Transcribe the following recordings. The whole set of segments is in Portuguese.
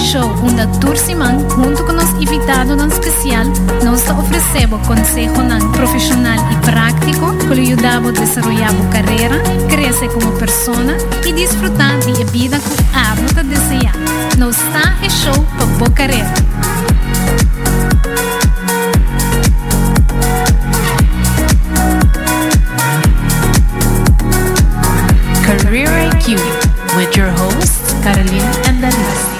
Show onde Turciman, junto com nosso invitado não especial, nos oferecemos conselho profissional e prático que lhe ajuda a desenvolver a carreira, crescer como pessoa e desfrutar de vida que a vida deseja. Nos está é show para boa carreira. Career IQ with your hosts, Carolina and Denise.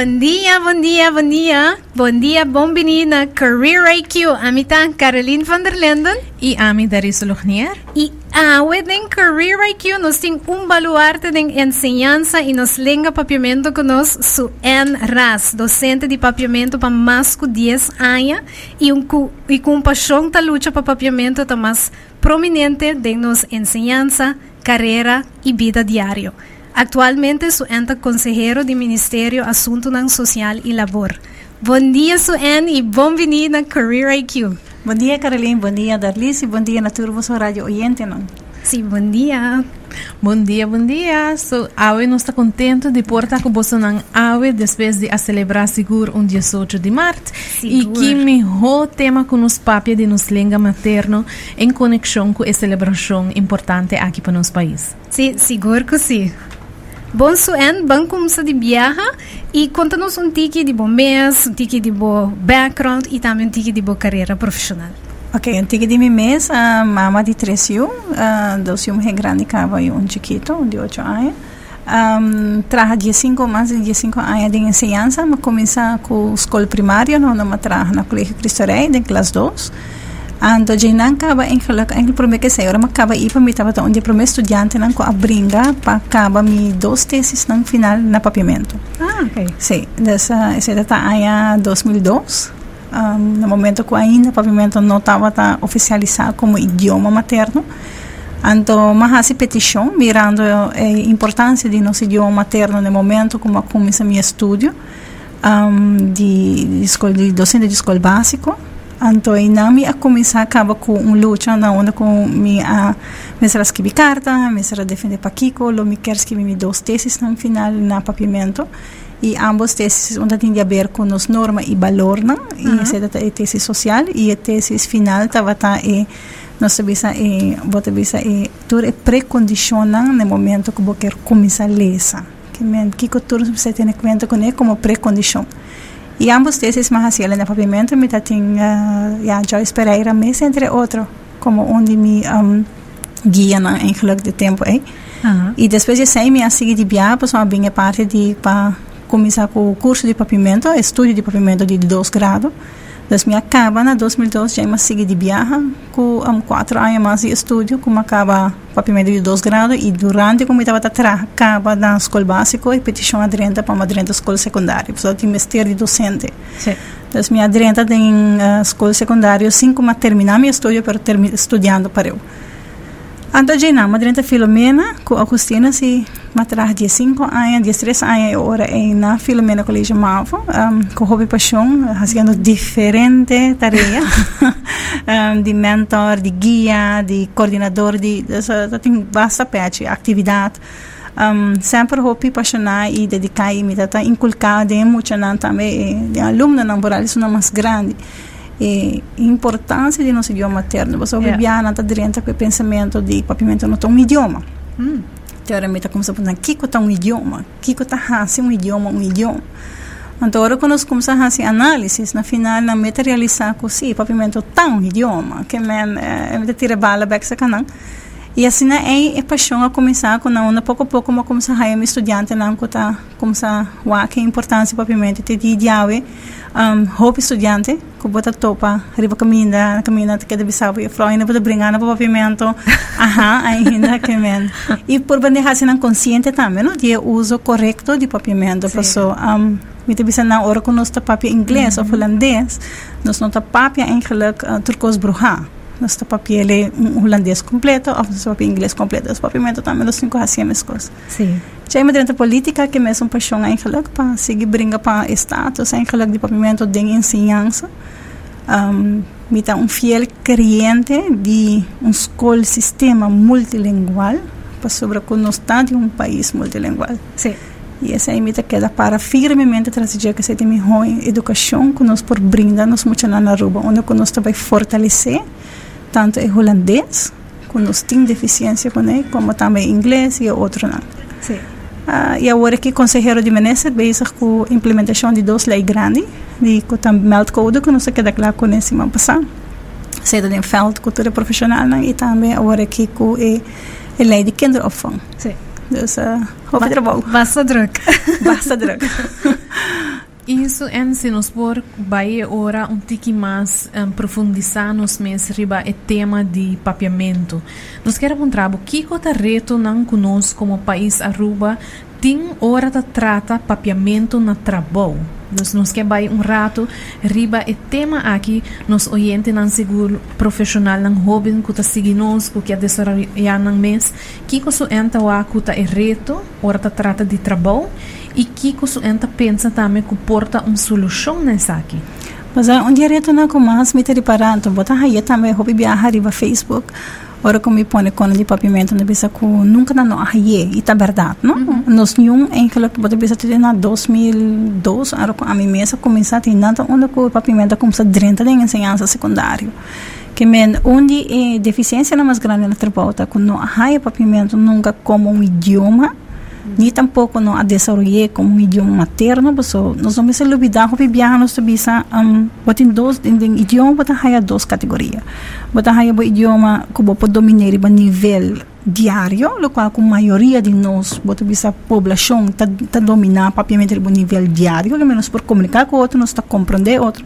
Bom dia, bom dia, bom dia. Bom dia, bom na Career IQ. Amita Caroline van der Linden. E Ami Daris Luchnier. E a em Career IQ nos tem um baluarte de ensinança e nos lenga papiamento conosco su N. Ras, docente de papiamento para mais de 10 anos e, um, e com paixão da luta para papiamento tá mais prominente de nos ensinança, carreira e vida diário. Actualmente su enta consejero de Ministerio Asunto Social y Labor. Bom dia, Suen, e bem-vindo a Career IQ. Bom dia, Caroline. Bom dia, Darlis. E bom dia, na turma so rádio oyente, não? Sim, bom dia. Bom dia, bom dia. So, Awe não está contente de portar com você não Awe depois de a celebrar seguro um 18 de março. E que melhor tema com os papia de nos língua materno em conexão com a celebração importante aqui para nosso país. Sim, seguro que sim. Bom Suen, bom começar de viaja e conta-nos um tique de bom mês, um tique de bom background e também um tique de boa carreira profissional. Ok, um tique de meu mês, a mama de três anos, uh, dois anos é grande, cava e um chiquito, de oito anos. Um, traja dia 5, mais de dia 5 anos de ensinança, mas começa com a escola primária, não, não traja na Colégio Cristo Rei, de classe 2. Ando je nan kaba eigenlijk eigenlijk prome que sei ora ma kaba ipa mi tava onde prome estudante ko abringa pa kaba mi dos tesis nan final na papiamento. Ah, ok. Sim, dessa essa data aya 2002. Um, no momento que ainda papiamento não estava tá oficializado como idioma materno. Então, mas petição, mirando a importância de nosso idioma materno no momento como começa meu estudo um, de, de, escola, de docente de escola básico, Anto inami a começar acaba com um luta na onda com mi a me será escrever carta, me será defender para Kiko, lo me quer escrever mi dois teses no final na papiamento e ambos teses onde tem a ver com os normas e valor, não? E uh -huh. essa é a tese social e a tese final estava tá e nós bisa e bota bisa e tur e precondicionam no momento que você quer começar a ler. Que men Kiko tur você tem que conta com ele como precondição. E ambos mais assim, na pavimento, me tem uh, ja, Joyce Pereira, entre outros, como onde me um, guia na em de tempo aí. Uh -huh. E depois de sair, me seguir de viagem, pessoal, bem parte de para começar com o curso de pavimento, estudo de pavimento de dois graus. Dus me acaba na 2012 já sigue de viagem com um, quatro anos mais de estudo, como acaba papimento de dois graus e durante como estava atrás acaba na escola básica e petição aderente para uma aderente escola secundária, pessoal tem mestre de docente. Sim. Então, minha aderente em uh, escola secundária, assim como terminar meu estudo, para estudando para eu. Ando de na madrinha Filomena, com Agustina, se matrar de 5 anos, de 3 anos, agora é na Filomena Colégio Malvo, um, com hobby paixão, fazendo diferente tarefa, um, de mentor, de guia, de coordenador, de, de, tem basta parte, atividade. Um, sempre hobby apaixonar e dedicar e me tá inculcar de muito também, de aluno na moral, isso não é mais grande e importância de nosso idioma materno. Você yeah. viviana está dentro com o pensamento de papimento não tem um idioma. Mm. Teoricamente, como se fosse, Kiko está um idioma, Kiko está assim um idioma, um idioma. Então, agora quando nós começamos a fazer análise, na final, na meta realizar que sim, papimento está um idioma, que men, é, é tira bala, back sa kanang. E assim, né, é, é paixão a começar com na pouco a pouco, como começar a um estudante, não, que está começar a que a importância papimento, te di diawe, um, hope estudante, que bota topa, riba caminha, caminha que deve saber, eu falo, ainda vou brincar no pavimento, aham, ainda men. E por bandejar assim consciente também, não, de uso correto de pavimento, pessoa, um, me te bisa na hora que nós tá papia inglês ou holandês, nós não tá papia eigenlijk uh, turcos bruja. Nós tá papia ele um holandês completo, nós papia inglês completo, nós pavimento também nós cinco assim as coisas. Sim. Já é dentro política que mesmo paixão eigenlijk para seguir brinca para status eigenlijk de pavimento de ensinança. Um, Mita um fiel crente de um escola sistema multilingual para sobre que nós estamos em um país multilingual. Sim. E essa aí mita queda para firmemente trazer que se tem melhor educação que nós por brindar nos muito na Aruba, onde nós vai fortalecer tanto o holandês, que nós temos deficiência com ele, como também inglês e outro não. Sim. Uh, e agora que o Conselheiro de Menezes bezig com a implementação de duas leis grandes, de que o meldcode, que nós queda claro com esse ano passado, seja de veld cultura profissional, né? e também agora que com a lei de kinderopvang. Sim. Dus uh, wel. Basta druk. Basta druk. Isso é se nos por vai ora um tique mais um, profundizar nos mês riba o tema de papiamento. Nos quer perguntar o que o reto não conosco como país Aruba tem hora de trata papiamento na trabalho. Nós nos quer vai um rato riba o tema aqui nos oyente não seguro profissional não hobby que tá seguindo que é desarrollar não mês que que so enta o que é reto hora de trata de trabalho e que enta pensa também que porta uma solução nessa aqui. Mas uh, um direto na com mais me ter parar, então botar aí também hobby viajar riba Facebook. Ora como me põe com de papimento na bisa que nunca não aí e tá verdade, não? Uhum. Nós nenhum em que que botar bisa ter na 2002, ora a minha mesa começar a ter nada onde o papimento começa a drenta de ensinança secundário que men onde é deficiência na mais grande na tribota com não há papimento nunca como um idioma ni tampoco no a desarrollé como un idioma materno, so nos vamos a olvidar que viajar to bisa um botin dos in den idioma bota haya dos categoria. Bota haya bo idioma que bo dominar a nível diário, lo qual com maioria de nós, bota bisa população tá tá dominar propriamente o nível diário, que menos por comunicar com outro, nós tá compreender outro.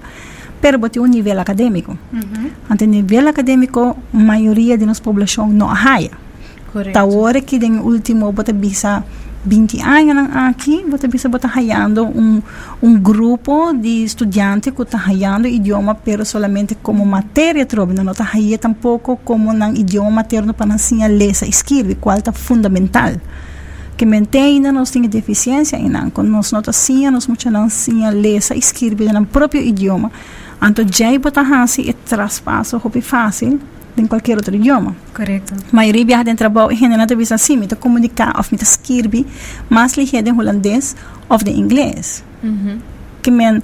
Pero bote um nível acadêmico. Uhum. Ante nível acadêmico, maioria de nossa população não haya. Correto. Ta hora que den último bota bisa 20 anos aqui, você bota hayando um um grupo de estudantes que está hayando idioma pero solamente como matéria não está hayando tampouco como nang idioma materno para ensinar ler e escrever, qual está fundamental. Que mantém nós temos deficiência quando nós não assim, nós não ensinar ler e escrever no próprio idioma. Então já bota assim e traspasso, é fácil em qualquer outro idioma. Correto. A maioria viaja em trabalho e gente não tem assim, me comunicar ou me escrever, mas ligeiro em holandês ou em inglês. Uhum. Que men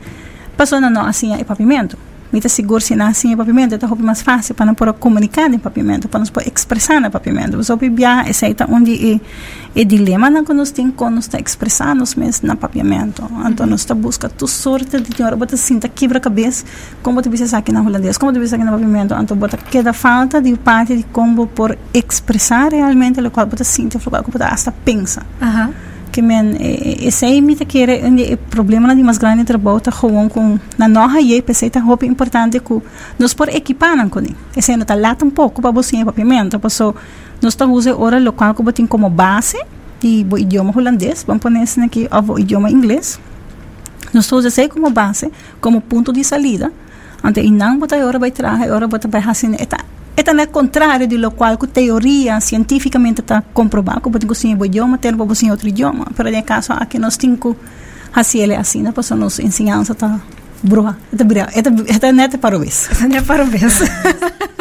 pessoa não assim é papimento. Me seguro se assim é papimento, então é mais fácil para não poder comunicar em papimento, para não poder expressar no papimento. Você pode viajar, esse é onde é e dilema que nós temos quando está expressando os mesmos no papiamento. Então, nós está busca tu sorte de hora, bota sinta quebra cabeça, como tu bisa aqui na holandês, como tu bisa aqui no papiamento. Então, bota queda falta de parte de como por expressar realmente o qual bota sinta, o qual bota hasta pensa. Men esse aí me que era o problema de mais grande trabalho tá com na nossa e pensei tá roupa importante que nós por equipar com esse não tá lá um pouco para você papimento passou nós está usa ora local que como base de o idioma holandês vamos pôr nesse aqui o idioma inglês nós está usa como base como ponto de salida ante e não botar ora vai trazer ora botar vai assim é no contrário de lo qual que teoria cientificamente está comprovado que pode ser um idioma, para ser outro idioma. Pero de caso aqui nós temos que fazer assim, né? Porque nos ensinança está bruxa. Esta é neta para o vez. Esta é para o vez.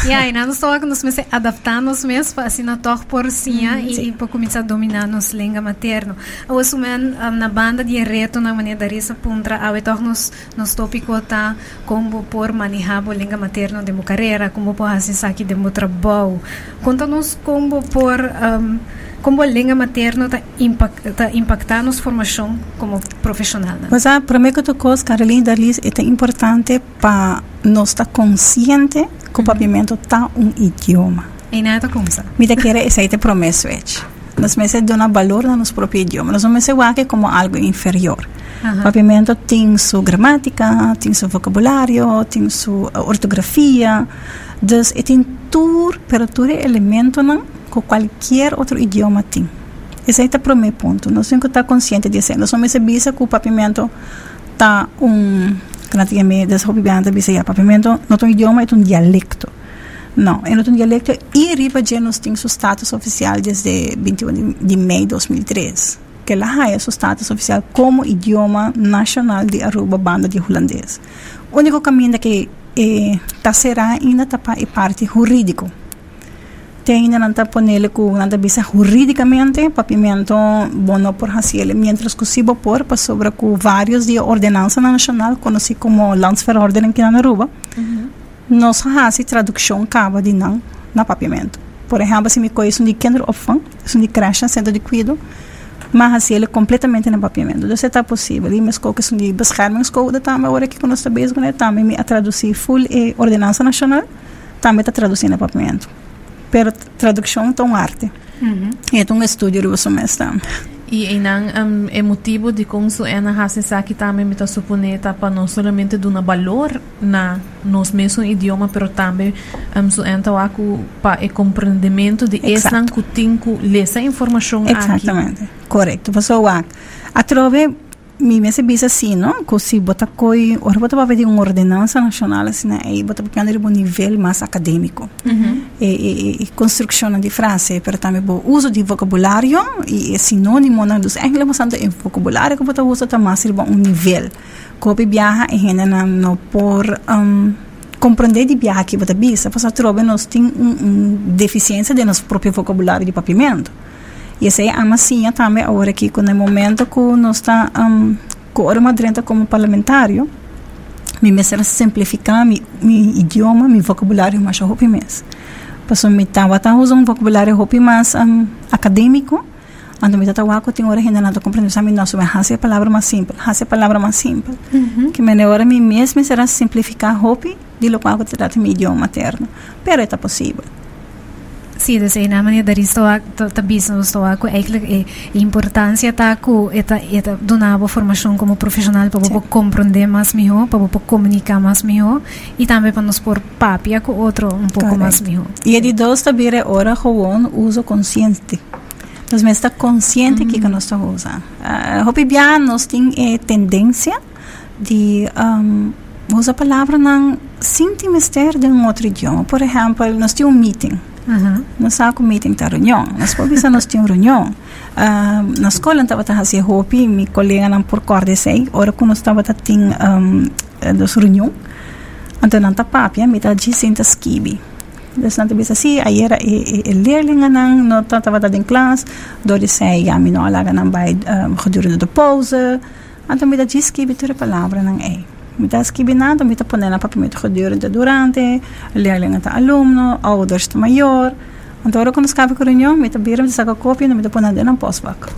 E aí, nós estamos nos meses adaptando-nos mesmo, assim, na tor porcinha Hum, e, sim. e para começar a dominar nos língua materno. Eu assumo um, na banda de reto, na maneira da risa puntra, ao tor nos, nos tópico tá como por manejar a língua materno de minha carreira, como por assim aqui de meu trabalho. Conta-nos como por... Um, como a língua materna está impact, tá impactando nos formação como profissional. Né? Mas a primeira que tu coisa, Carolina Darlis, é importante para nós estar consciente que o papimento está um idioma. E nada começa. Me da querer essa é promessa. Nós meses dão valor no nosso próprio idioma. Nós não meses como algo inferior. Aham. Papimento tem sua gramática, tem seu vocabulário, tem sua ortografia. Dus tudo é elemento não, que qualquer outro idioma tem. Esse é o primeiro ponto. Nós temos que estar conscientes disso. Nós não meses que o papimento está um... Praticamente, desculpe, bisa ya papimento, não é um idioma, é um dialecto. Não, é um dialecto e Riba já nos tem seu status oficial desde 21 de, maio de 2003 que lá é seu status oficial como idioma nacional de Aruba Banda de Holandês. O único caminho que e será ainda tá pa, e parte jurídico tem ainda não tá ponele com nada bisa juridicamente papiamento bono por haciele mientras que se por para sobre com vários de ordenança nacional conhecido como landsverordening aqui na Aruba uhum. nós hasi tradução cava de não na papiamento. Por exemplo se me conheço de kinderopvang is de creche centro de cuido mas ele completamente no papiamento. Então, está possível. E mesmo que de beschermingscode também, agora que nós estamos bezig met também a traduzir full e ordenança nacional, também está traduzindo no papiamento. Pero tradução é um arte. Uhum. Um estudo do E inang um, é motivo de como su ena hase saki também me suponeta para não somente dar valor na nos mesmo idioma, pero também um, su enta aku para o compreendimento de que ler essa informação Exatamente. Aqui. Correto. A a trove mi mese bisa assim, não? Così bota coi, ora bota ver uma ordenança nacional assim, né? E bota para um nível mais acadêmico. Uhum. E, e, construção de frase, pero também o uso de vocabulário e é sinônimo na dos mas tanto em vocabulário que bota usa também ser um nível. Copy viaja e gente não por um, compreender de viajar que bota bisa, porque trove nós tem um, deficiência de nosso próprio vocabulário de papimento. E essa é a massinha também agora aqui, no momento que nós está um, com a madrenta como parlamentário, me mesmo simplificar meu, idioma, meu vocabulário mais roupa mesmo. Passou me estava a usar um vocabulário roupa mais um, acadêmico, quando me estava a tem hora ainda não compreendendo, sabe, nossa, mas a palavra mais simples, a palavra mais simples. Uhum. Que me hora me mesmo será simplificar roupa de lo qual eu trato meu idioma materno. Pero é possível. Sim, dessa maneira dari stoa tabismo stoa ku eigenlijk e importância tá ku eta eta donava formação como profissional para poder compreender mais melhor, para poder comunicar mais melhor e também para nos pôr papia com outro um pouco mais melhor. E é de dois também é hora gewoon uso consciente. Nós mesmo está consciente que que nós estamos usando. Uh, Hopi bia nós tem eh, tendência de um, usar a palavra não sem te de um outro idioma. Por exemplo, nós temos um meeting Uhum. Nós com meeting ta reunião. Nós pobisa nós tínhamos reunião. Uh, na escola estava a fazer hopi, meu colega não por corda sei, ora quando estava a ter um, das reunião, então não tá papia, me tá dizendo skibi. Dus dan bisa si ayer e, e, leerlingen nang no tata wat in klas door de zei ja mi no alaga nang bij um, gedurende de pauze en dan met dat skibi tere palavra nang ei Me está escribindo, me está ponendo papamento durante, durante, leerling está aluno, ouders está maior. Então, agora quando escreve com reunião, me está viram, me saca cópia, me está ponendo no postback.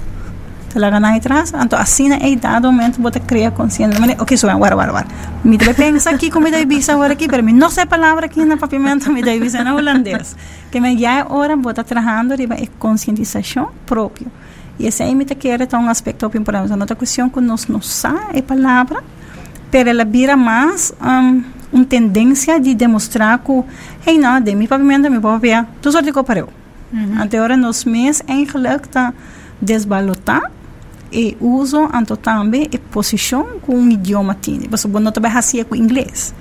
Talaga na atrás, então assim na idade momento bota cria consciência. Mas ok, so agora, agora, agora. Me deve pensar aqui como me deve bisa agora aqui, pero me não sei palavra aqui na papamento, me deve bisa na holandês. Que me já é hora bota trabalhando riba é conscientização própria. E esse aí me está querendo um aspecto importante. Outra questão que nós não sabe é palavra, pero ela vira mais um, uma tendência de demonstrar que, hey, não, de mi pavimento, mi papel, tu só de parou. Uhum. Até agora, nos meses, eigenlijk está desbalotar e uso anto também e posição com um idioma tine. Você não vai fazer com inglês.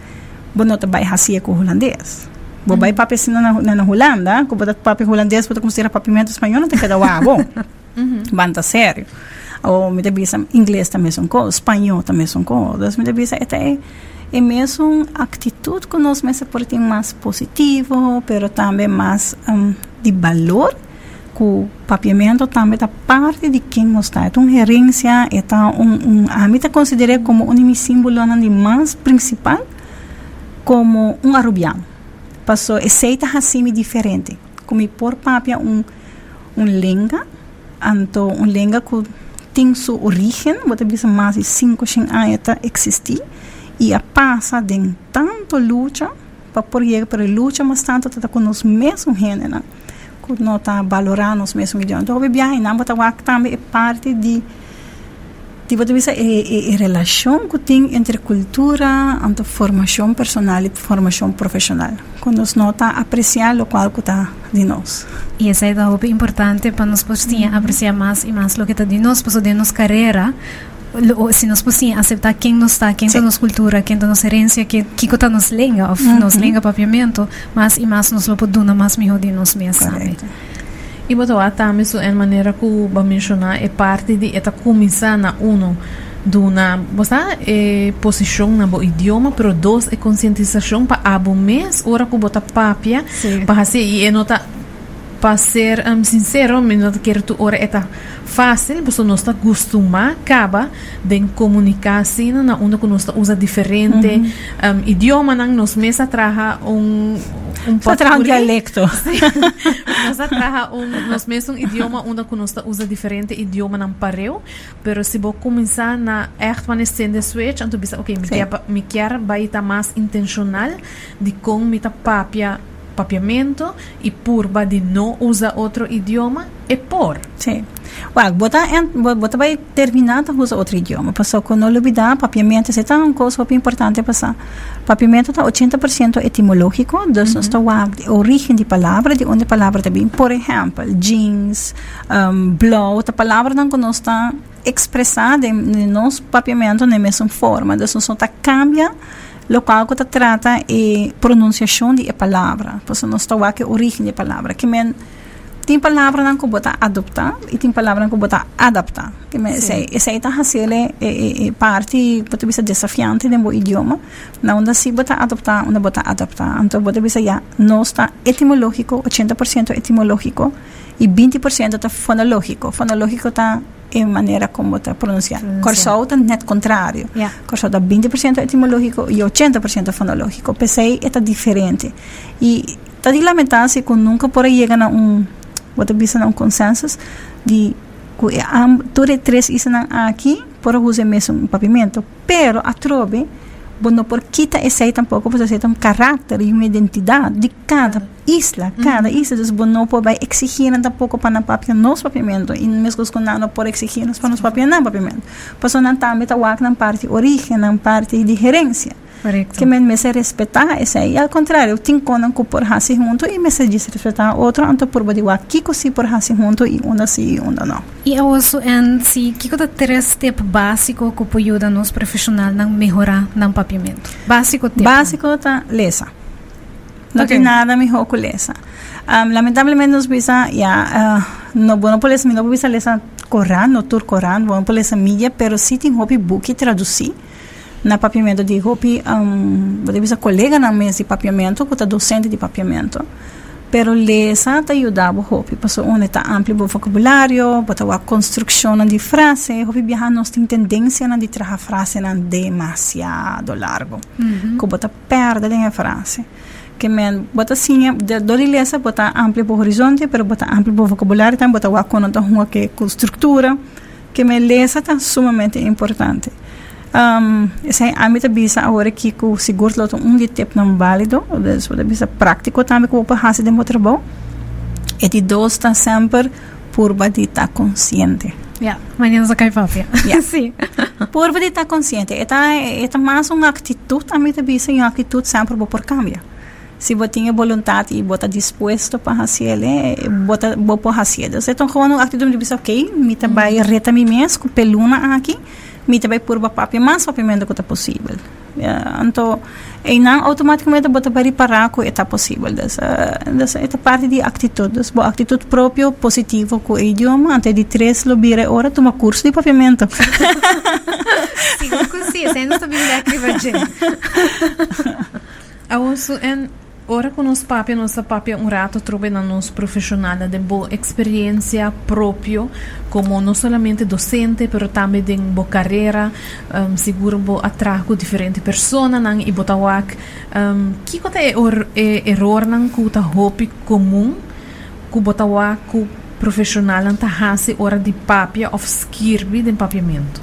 Você não vai fazer com holandês. Você vai para na, na, na Holanda, que você papi holandês, você considera papimento espanhol, não tem que dar o bom. Banda sério ou me bisa inglês também são coisas, espanhol também são coisas, me bisa até é mesmo atitude que nós mesmo por ter mais positivo, pero também mais um, de valor que o papiamento também da parte de quem nós está. Então, gerência é um, um, mim considera como um símbolo de mais principal como um arubiano. Passou, aceita assim diferente. Como por papia um um lenga, anto um lenga que tem sua origem, você bisa mais de 5 anos existir, e a passa de tanto luta, para por para luta, mas tanto está com os mesmos gêneros, que não está valorando os mesmos idiomas. Então, o você também é parte de Tipo, é, é, é relação que tem entre cultura, entre formação personal e formação profissional. Quando nós nota apreciar o qual está de nós. E essa é algo importante para nós poder apreciar mais e mais o que está de nós, para de nossa carreira, se nós podemos aceitar quem nós está, quem está nossa cultura, quem está nossa herência, que que está nossa língua, uhum. nossa língua papiamento, mais e mais nós podemos mais melhor de nós mesmos. E botou a também em maneira que o mencionar é parte de esta comissão na uno do na bosta é posição na bo idioma pero dos é conscientização para abo mês ora que bota papia para assim e nota para ser um, sincero, não quero tu ora eta fácil, você não está acostumado, acaba de comunicar assim, na onda que nós usa diferente uh -huh. um, idioma, nos mesa traja um um traja um dialecto. nós traja um nos mesa um idioma onde que nós usa diferente idioma não pareu, pero se vou começar na echt van de switch, então bisa, ok, me quer me quer vai estar mais intencional de como me tá papia papiamento e purba de não usar outro idioma é por. Sim. Well, bota, bota vai terminar a usar outro idioma. Passou com não olvidar, papiamento é tão coisa super importante passar. Papiamento está 80% etimológico, então uhum. está a origem de palavra, de onde a palavra também. Por exemplo, jeans, um, blow, a palavra não nós está expressada em nosso papiamento na mesma forma. Então, só cambia local que trata e pronunciação de palavra. Pois nós estamos aqui a origem de palavra. Que men tem palavra não que bota adoptar e tem palavra que bota adaptar. Que men sei, aí está fazendo é, é, parte pode ser desafiante no idioma. Na onda se bota adoptar, onda bota adaptar. Então pode ser já não está etimológico, 80% etimológico e 20% está fonológico. Fonológico está em maneira como está pronunciado. Corsol está net contrário. Yeah. Corsol está 20% etimológico e 80% fonológico. PCI está diferente. E está de lamentar se que nunca por aí chega a vez a um consenso de que todos três isam aqui por usar mesmo um pavimento, pero a trobe bueno, por quita esse tampouco você aceita um caráter e uma identidade de cada isla, cada mm -hmm. isla, então bueno, vai exigir tampouco para na papia nos papiamento e mesmo com não por exigir para nos papia não papiamento. Pois não também tá na parte origem, na parte de gerência. Correcto. Que me, me se respeitar esse aí. Ao contrário, eu tenho que por hasi junto e me se desrespeitar outro, então por body wa kiko si por hasi junto e onda si e onda não. E also en si kiko da três step básico que ajuda nos profissional na melhorar no papiamento. Básico tipo. Básico tá lesa. Não okay. nada melhor que lesa. Um, lamentavelmente nos bisa ya uh, no bueno por eso no bisa lesa Coran, no tur Coran, bueno por essa mídia, pero si tem hobby book traduzir na papiamento de roupa, um, você colega na mesa de papiamento, que está docente de papiamento. Pero lesa te ajudava o roupa, passou onde está amplo o vocabulário, bota a construção de frase, roupa viajar nós tem tendência de trazer frase não demasiado largo, uhum. que bota perde a frase. Que men bota assim, do lesa bota amplo o horizonte, pero bota amplo o vocabulário, também bota a conotação que com estrutura, que men lesa está sumamente importante. Um, zijn aanbieden bisa agora que o seguro lato um de tempo não válido, dus wat bisa prático também que o hasi de motorbau. E de dois está sempre por estar consciente. Ja, manhã só cai papia. Ja. Sim. Por estar consciente. Eta eta mais uma atitude de bisa uma atitude sempre por cambia. Se você tem vontade e você disposto para fazer, você pode fazer. Então, quando a atitude de bisa, ok, me vai reta mim mesmo, peluna aqui, mita vai purba papia mas papimento que está possível yeah, então e não automaticamente bota para reparar que está possível dessa dessa esta parte de atitudes boa atitude próprio positivo com o idioma antes de três lobire hora toma curso de papiamento sim così senza biblioteca di Also, en Ora com nosso papia, nossa papia um rato trouxe na nosso profissional de boa experiência próprio, como não somente docente, mas também de boa carreira, um, seguro bo atraco diferente pessoas nang e botawak. Um, que kota é or, é error nang kuta hopi comum, ku botawak ku profissional nang tahasi ora de papia of skirbi de papiamento.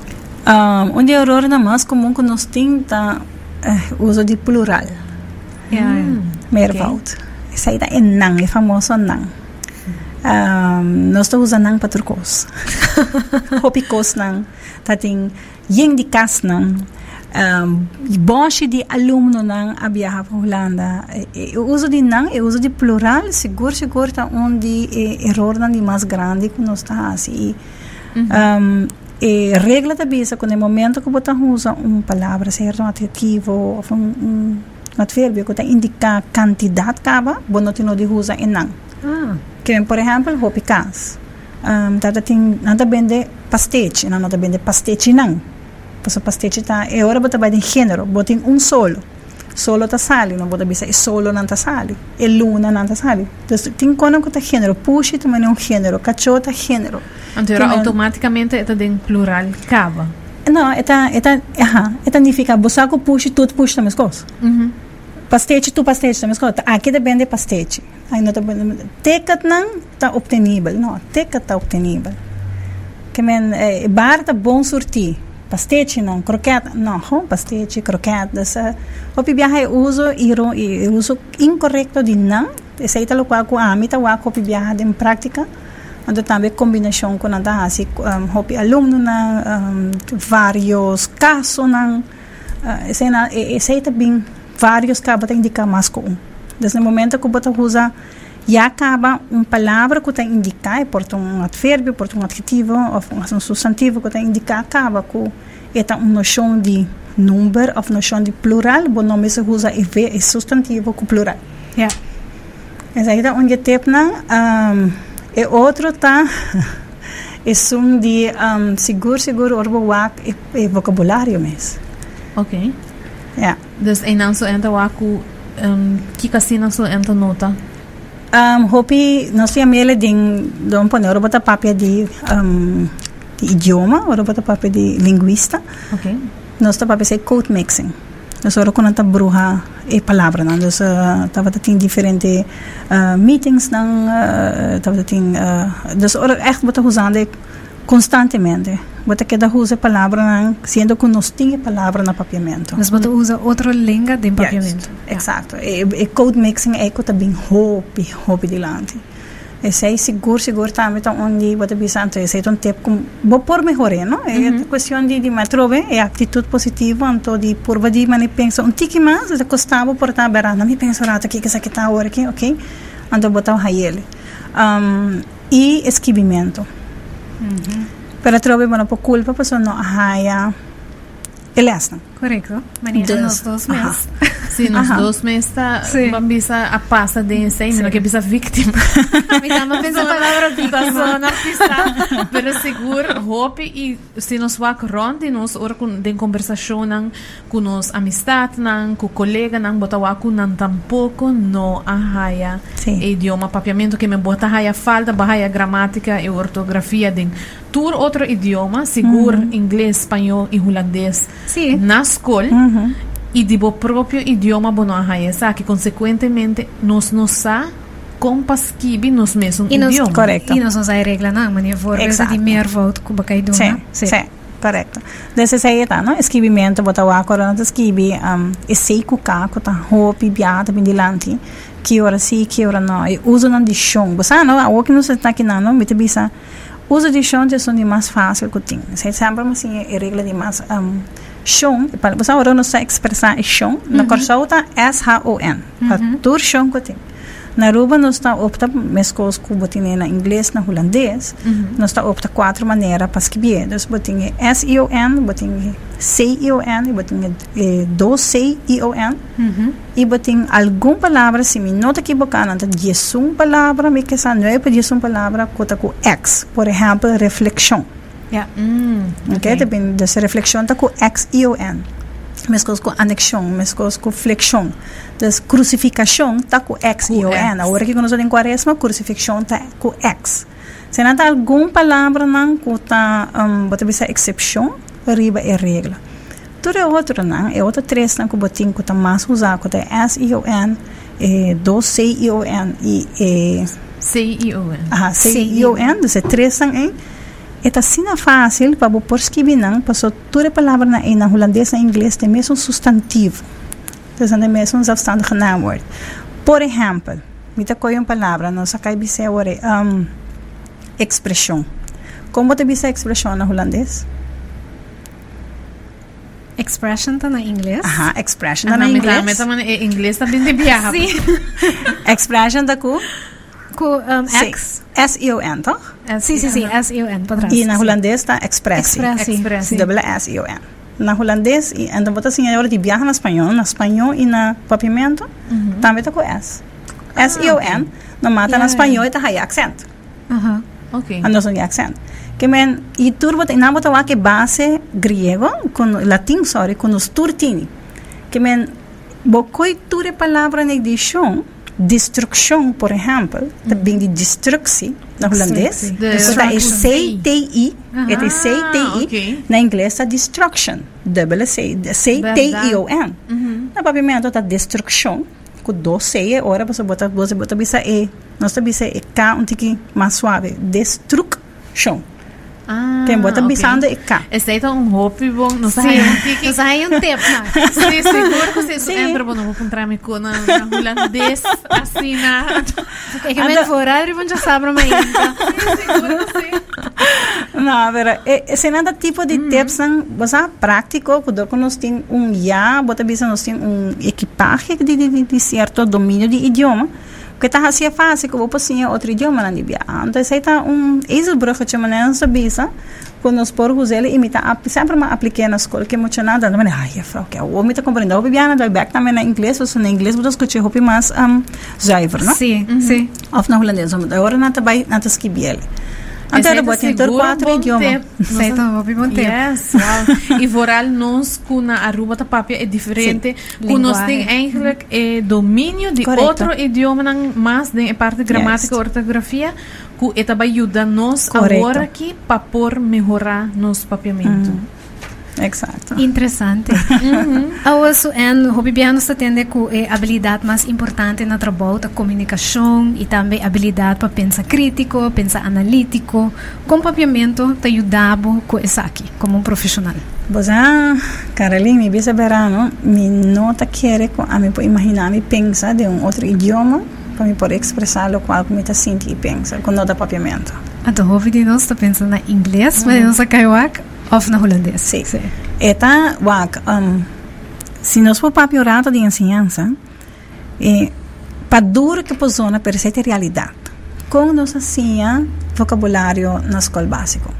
Um, onde error na mais comum que nós temos tá uh, uso de plural. Yeah. Mm. Meervoud. Okay. Essa aí é nang, é famoso nang. Um, nós estamos usando nang para turcos. Hopikos nang. Tating ying di kas nang. Um, bonche de aluno nang a viajar para Holanda. O uso de nang é uso de plural, seguro, seguro, tá onde é erro nang de mais grande que nós está assim. Um, e regra da bisa, quando é momento que você usa uma palavra, certo, um adjetivo, ou um, um adverbio que indica quantidade caba, bono tino de usa enang. Ah. Que, por exemplo, hopi cas. Um, tata ting nada bende pastete, nada bende pastete nang. Paso pastiche tá, e ora bota vai de gênero, bota um solo. Solo tá sali, não bota bisa, e solo não sali. E luna não tá sali. Então, tem quando que tá gênero, puxa também é um gênero, cachorro tá gênero. Então, automaticamente é em plural cava. Não, é tá, é tá, aha, é tá significa, você puxa, tudo puxa também coisas. Uhum. Pastete, tu pastete também coisas. Aqui depende de pastete. Aí não tecat não tá obtenível, não, tecat tá obtenível. Que men, é, bar bom surtir pastete não, croquete não, pastete, croquete, dessa. O viaje uso iro e uso incorreto de não, esse aí tá qual com a mita wa ko viaje em prática. Então também combinação com nada assim, um, aluno na um, vários casos na uh, esse aí também vários cabos tem indicar mais com um. Desde o momento que você usa já acaba uma palavra que está indicar, porta um advérbio, porta um adjetivo, ou um substantivo que está indicar, acaba com esta uma noção de número, ou noção de plural, o nome se usa e vê é substantivo com plural. Yeah. Essa aí é onde tem um, e outro tá é um de um, seguro, seguro, orbo e, e vocabulário mesmo. Ok. Yeah. Dus en dan zo enta waku um, kika sina so enta nota. Um, hopi nós temos ele de de um panel bota papel de um, de idioma, ora bota papel de linguista. Ok. Nós tá papel sei code mixing. Nós ora quando tá bruxa e palavra, não? Nós uh, tava tem diferente uh, meetings não, uh, tava tem uh, nós ora echt bota usando constantemente. Bota que da usa palavra não, sendo que nós tinha palavra na papiamento. Nós bota usa outra língua de papiamento. Yes, exato. E, e code mixing é que também hopi, hopi dilante. E sei seguro, seguro também então onde bota bisante, sei um tempo com vou por melhorar, não? É -hmm. questão de de matrove, é atitude positiva, então de por vadi mani pensa um tique mais, de costava por estar berando, me pensa rata que que essa que tá agora aqui, ok? Então botar o ele. Um, e esquivimento. Mm -hmm. Pero trove bueno por culpa pues no haya el asno. Correcto. Maneira nos dois meses. Sim, nos dois meses tá, Sim. vamos bisa a passa de ensino, não que bisa uma pensa palavra de da zona artista. Pero seguro, hope e se nos wak rond e nos den conversação nan com nos amistad nan, com colega nan, bota waku nan tampouco no ahaya Sim. idioma papiamento que me bota haya falta, bahaya gramática e ortografia den tur outro idioma, seguro inglês, espanhol e holandês Sim. na escola Uhum. E de bo próprio idioma bono ahaya que consequentemente nos nos sa compaskibi nos mesmos E nos, idioma. Correcto. E nós não usamos regra não, mas eu Exato. de mervout com bacaiduna. Sim, sim, correto. Desse aí tá, não? Esquivimento, botar o agora não esquivi, um, e sei que o caco tá roupa, biata, bem dilante, que hora sim, que hora não. E uso não de chão. Você não, a que não se tá aqui não, não, me bisa. Uso de chão é de mais fácil que tem. Você sempre assim, é regra de mais um, para você não sei expressar chão, na corção tá S-H-O-N. Para tur que tem. Na Aruba nós está opta mescos com botinha na inglês na holandês. Nós está opta quatro maneiras para escrever. Nós botinha S I O N, botinha C I O N, botinha eh, dois C I O N. Uhum. E botinha alguma palavra se me nota equivocada, diz uma palavra, me que essa não é para dizer uma palavra cota com X, por exemplo, reflexão. Yeah. Hum, Ok, depende dessa reflexão tá com X I O N. Mescos com anexão, mescos com flexão. Das crucificação tá com X I O N. Agora que nós temos quaresma, crucificação tá com X. Se não tá alguma palavra não que tá, um, bota bisa excepção, riba é regra. Tudo é outro não, é outro três não que botinho que tá mais usado, que tá S I O N, eh, dois C I O N e eh, C-I-O-N. Aha, C-I-O-N, dus het tres ang een. Ita sina fácil para por escrever não, passou toda palavra na na holandês na inglês tem mesmo substantivo. Dus dan mesmo um zelfstandige naamwoord. Por exemplo, mita ko yung palavra sa kay bise ore um expression. Como te bise expression na holandês? Expression tá na inglês. Aha, expression Ah, na não, me inglês. me dá, mas em inglês também de viaja. Sim. Expression da ku Com um, Sim. X. S-I-O-N, toch? Sim, sim, sim. S-I-O-N, para trás. E na Sim. holandês tá expressie. Expressie. Expressie. Sim. Double S I O N. Na holandês e então bota assim agora de viaja na espanhol, na espanhol e na papiamento, também tá com S. S I O N. No mata na Yeah. espanhol e tá aí acento. Aham. Ok. Ando son accent. Que men e turbo te namo tawa que base griego con latim sorry con os turtini. Que men bokoi ture palavra na edição destruction, por exemplo, também de destructie, na holandês. Então, é C-T-I, é de C-T-I, ok. na inglês está destruction, double C, C-T-I-O-N. Na pavimento está destruction, com dois C, ora você bota, você bota bisa E, nós bisa E, K, um tique mais suave, destruction. Ah, Quem bota ok. bisando E, K. Esse aí tá um hopi bom, não sei. um tique. nós aí um tempo, não. Sim, seguro que você entra, bom, não vou encontrar me com na, na holandês, assim, na... É que men horário vão já saber mais. Seguro que. Não, pero esse nada tipo de tips não, você prático, quando nós tem um já, bota bisa nós tem um equipagem de, de certo domínio de idioma, que tá assim fácil, que vou passar outro idioma na Libia. Então, esse tá um ezelbrug que maneira não bisa, quando nós por usar ele imita, sempre me apliquei na escola, que muito nada, não ai, é frau, que eu vou me compreender, o bibiana, daí back também na inglês, você na inglês, você escuta hopi mais um, zuiver, não? Sim, sim. Of na holandês, agora não tá bem, não tá esquibiele. Eu tá botei ter seguro, quatro bom idiomas. tempo. Sei, então, vou bom tempo. Yes, wow. E vooral nós com na Aruba ta papia é diferente. Com nós tem eigenlijk é domínio de Correcto. outro idioma não mais de parte gramática Yes. ortografia que eta vai ajudar nós agora aqui para por melhorar nosso papiamento. Exato. Interessante. Uhum. so, en hobby biano sa tende ku eh, habilidade mais importante na trabalho da comunicação e também habilidade para pensar crítico, pensar analítico. Com papiamento te ajudava com isso aqui, como um profissional. Ah, Caroline, mi bisa verano, mi nota quiere co- a puedo imaginar mi pensa de un otro idioma para mí poder expresar lo cual me está sintiendo y pensa con nota papiamento. Então, nós está pensando na inglês, mas nós kaiwak of na holandês. Sí. Eta, wak, um, si nos for papio rato de enseñanza, eh, para duro que posona per ser realidade. Como nós hacía vocabulário na escola básico.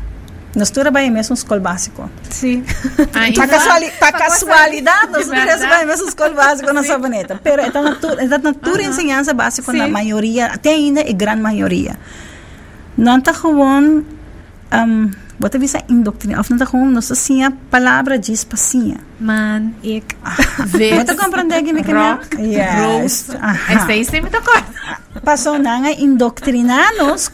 Nós trabalhamos mesmo na escola básico. Sim. Para casuali casualidade, nós trabalhamos na escola básica na saboneta. Pero esta natura, esta natura enseñanza básica na Sim. maioria, até ainda é grande maioria. Não está gewoon, um, bota visa indoctrina, está gewoon, nós assim a palavra diz passinha. Man, ik. vez, Bota compreender que me rock, Yes. Aha. Esse aí sempre tocou. Passou não a indoctrinar-nos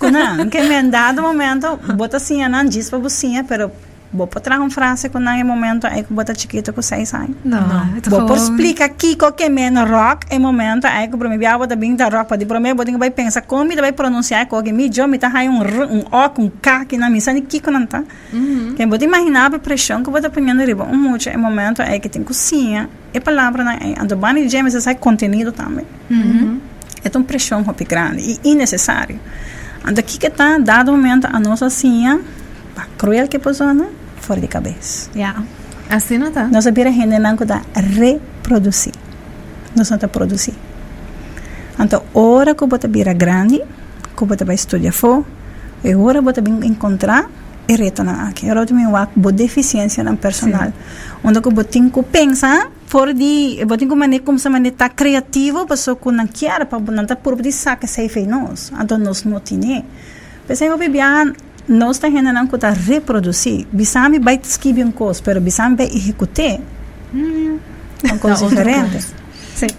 que em dado momento, bota assim, não diz para você, pero vou para trás uma frase com não em momento, é que bota chiquito com seis anos. Não, ito Vou por gewoon- explicar aqui o que é menos rock em momento aí que para mim viava da bem da rock para de para mim botinho vai pensar como ele vai pronunciar com que me jo me aí um r, um o com k que na missa nem que não tá. Quem pode imaginar a pressão que vou ponhando riba um muito em momento aí que tem cozinha e palavra na ando bani de mas sai conteúdo também. É uma pressão muito grande e innecessário. Ando aqui que tá dado momento a nossa assim para cruel que pessoa fora de cabeça Ja. Assim não tá. nós sabemos gente não que reproduzir. Nós não produzir. Então, hora que você vira grande, que você vai estudar fora, é hora que você vai encontrar e retornar aqui. Eu também acho que deficiência no personal. Onde que você tem que pensar fora de, tem que maneira como se maneira tá criativo, pessoa que não quer, para não tá por de saca sei fei nós. Então, nós não temos. Pensei que bebia nós está generando que tá reproduzir. Bisami vai escrever um coisa, pero bisami vai executar. São coisas outra diferentes.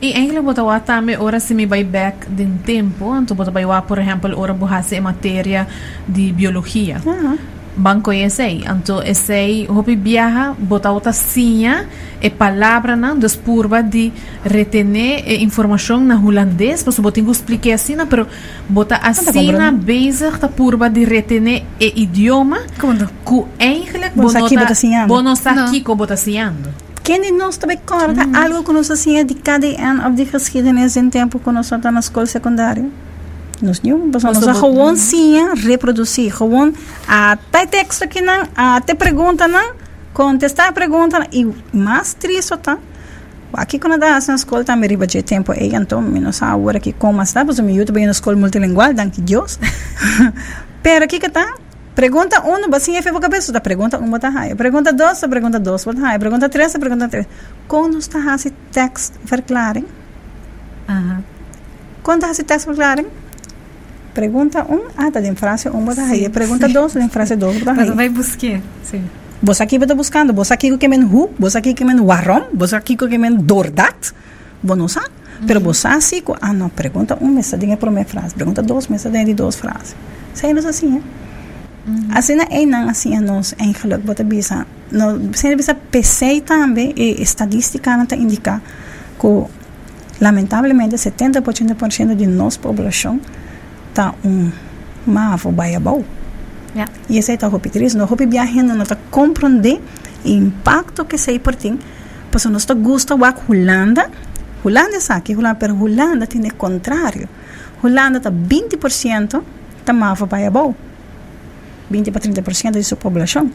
E eigenlijk bota wa também ora se me vai back de um tempo, então bota vai wa, por exemplo, ora borrasse em matéria de biologia. Ah, Banco essay, então essay hopi viaja, bota outra sinha e palavra não despurva de retener e informação na holandês, pois bota que expliquei assim, pero bota a sinha compreendendo. bezig da purva de retener e idioma, Como que eigenlijk Bom, aqui bota sinhando. Quem de nós também corta algo que nós assim de cada ano de geschiedenis em tempo que nós estamos na escola secundária? Nós não, nós Mas nós o- gewoon sim reproduzir, gewoon até texto aqui não, até pergunta não, contestar a pergunta e mais triste tá. Aqui quando dá na escola também riba de tempo aí então menos a hora que como está, pois o YouTube é na escola multilingual, danke Deus. Pero aqui que tá Pergunta 1, assim é feio cabeça da pergunta 1 bota raia. Pergunta 2, pergunta 2 bota raia. Pergunta 3, pergunta 3. Quando está esse texto verklaring? Aha. Quando está esse texto Pergunta um, ah, tá em frase um, bota aí. Pergunta dois, em frase dois, aí. vai buscar, sim. Você aqui está buscando, você aqui que men hu, você aqui que men warrom, você aqui que men dordat, você não sabe. Pero você assim, ah não, pergunta um, mensadinha por minha frase, pergunta dois, mensadinha de duas frases. Saímos assim, é? Uhum. Assim é não assim a nós em geluk bota bisa. No, você bisa pesei também e estadística não indica que lamentavelmente 70% de nossa população está um mavo baiabau. Yeah. E esse está o triste, não hopi viajando, não está compreender o impacto que sei por ti. Pues nós está gusta wa Holanda. Holanda é aqui, Holanda, pero Holanda tem o contrário. Holanda está 20% está mavo baiabau. 20 para 30% de sua população.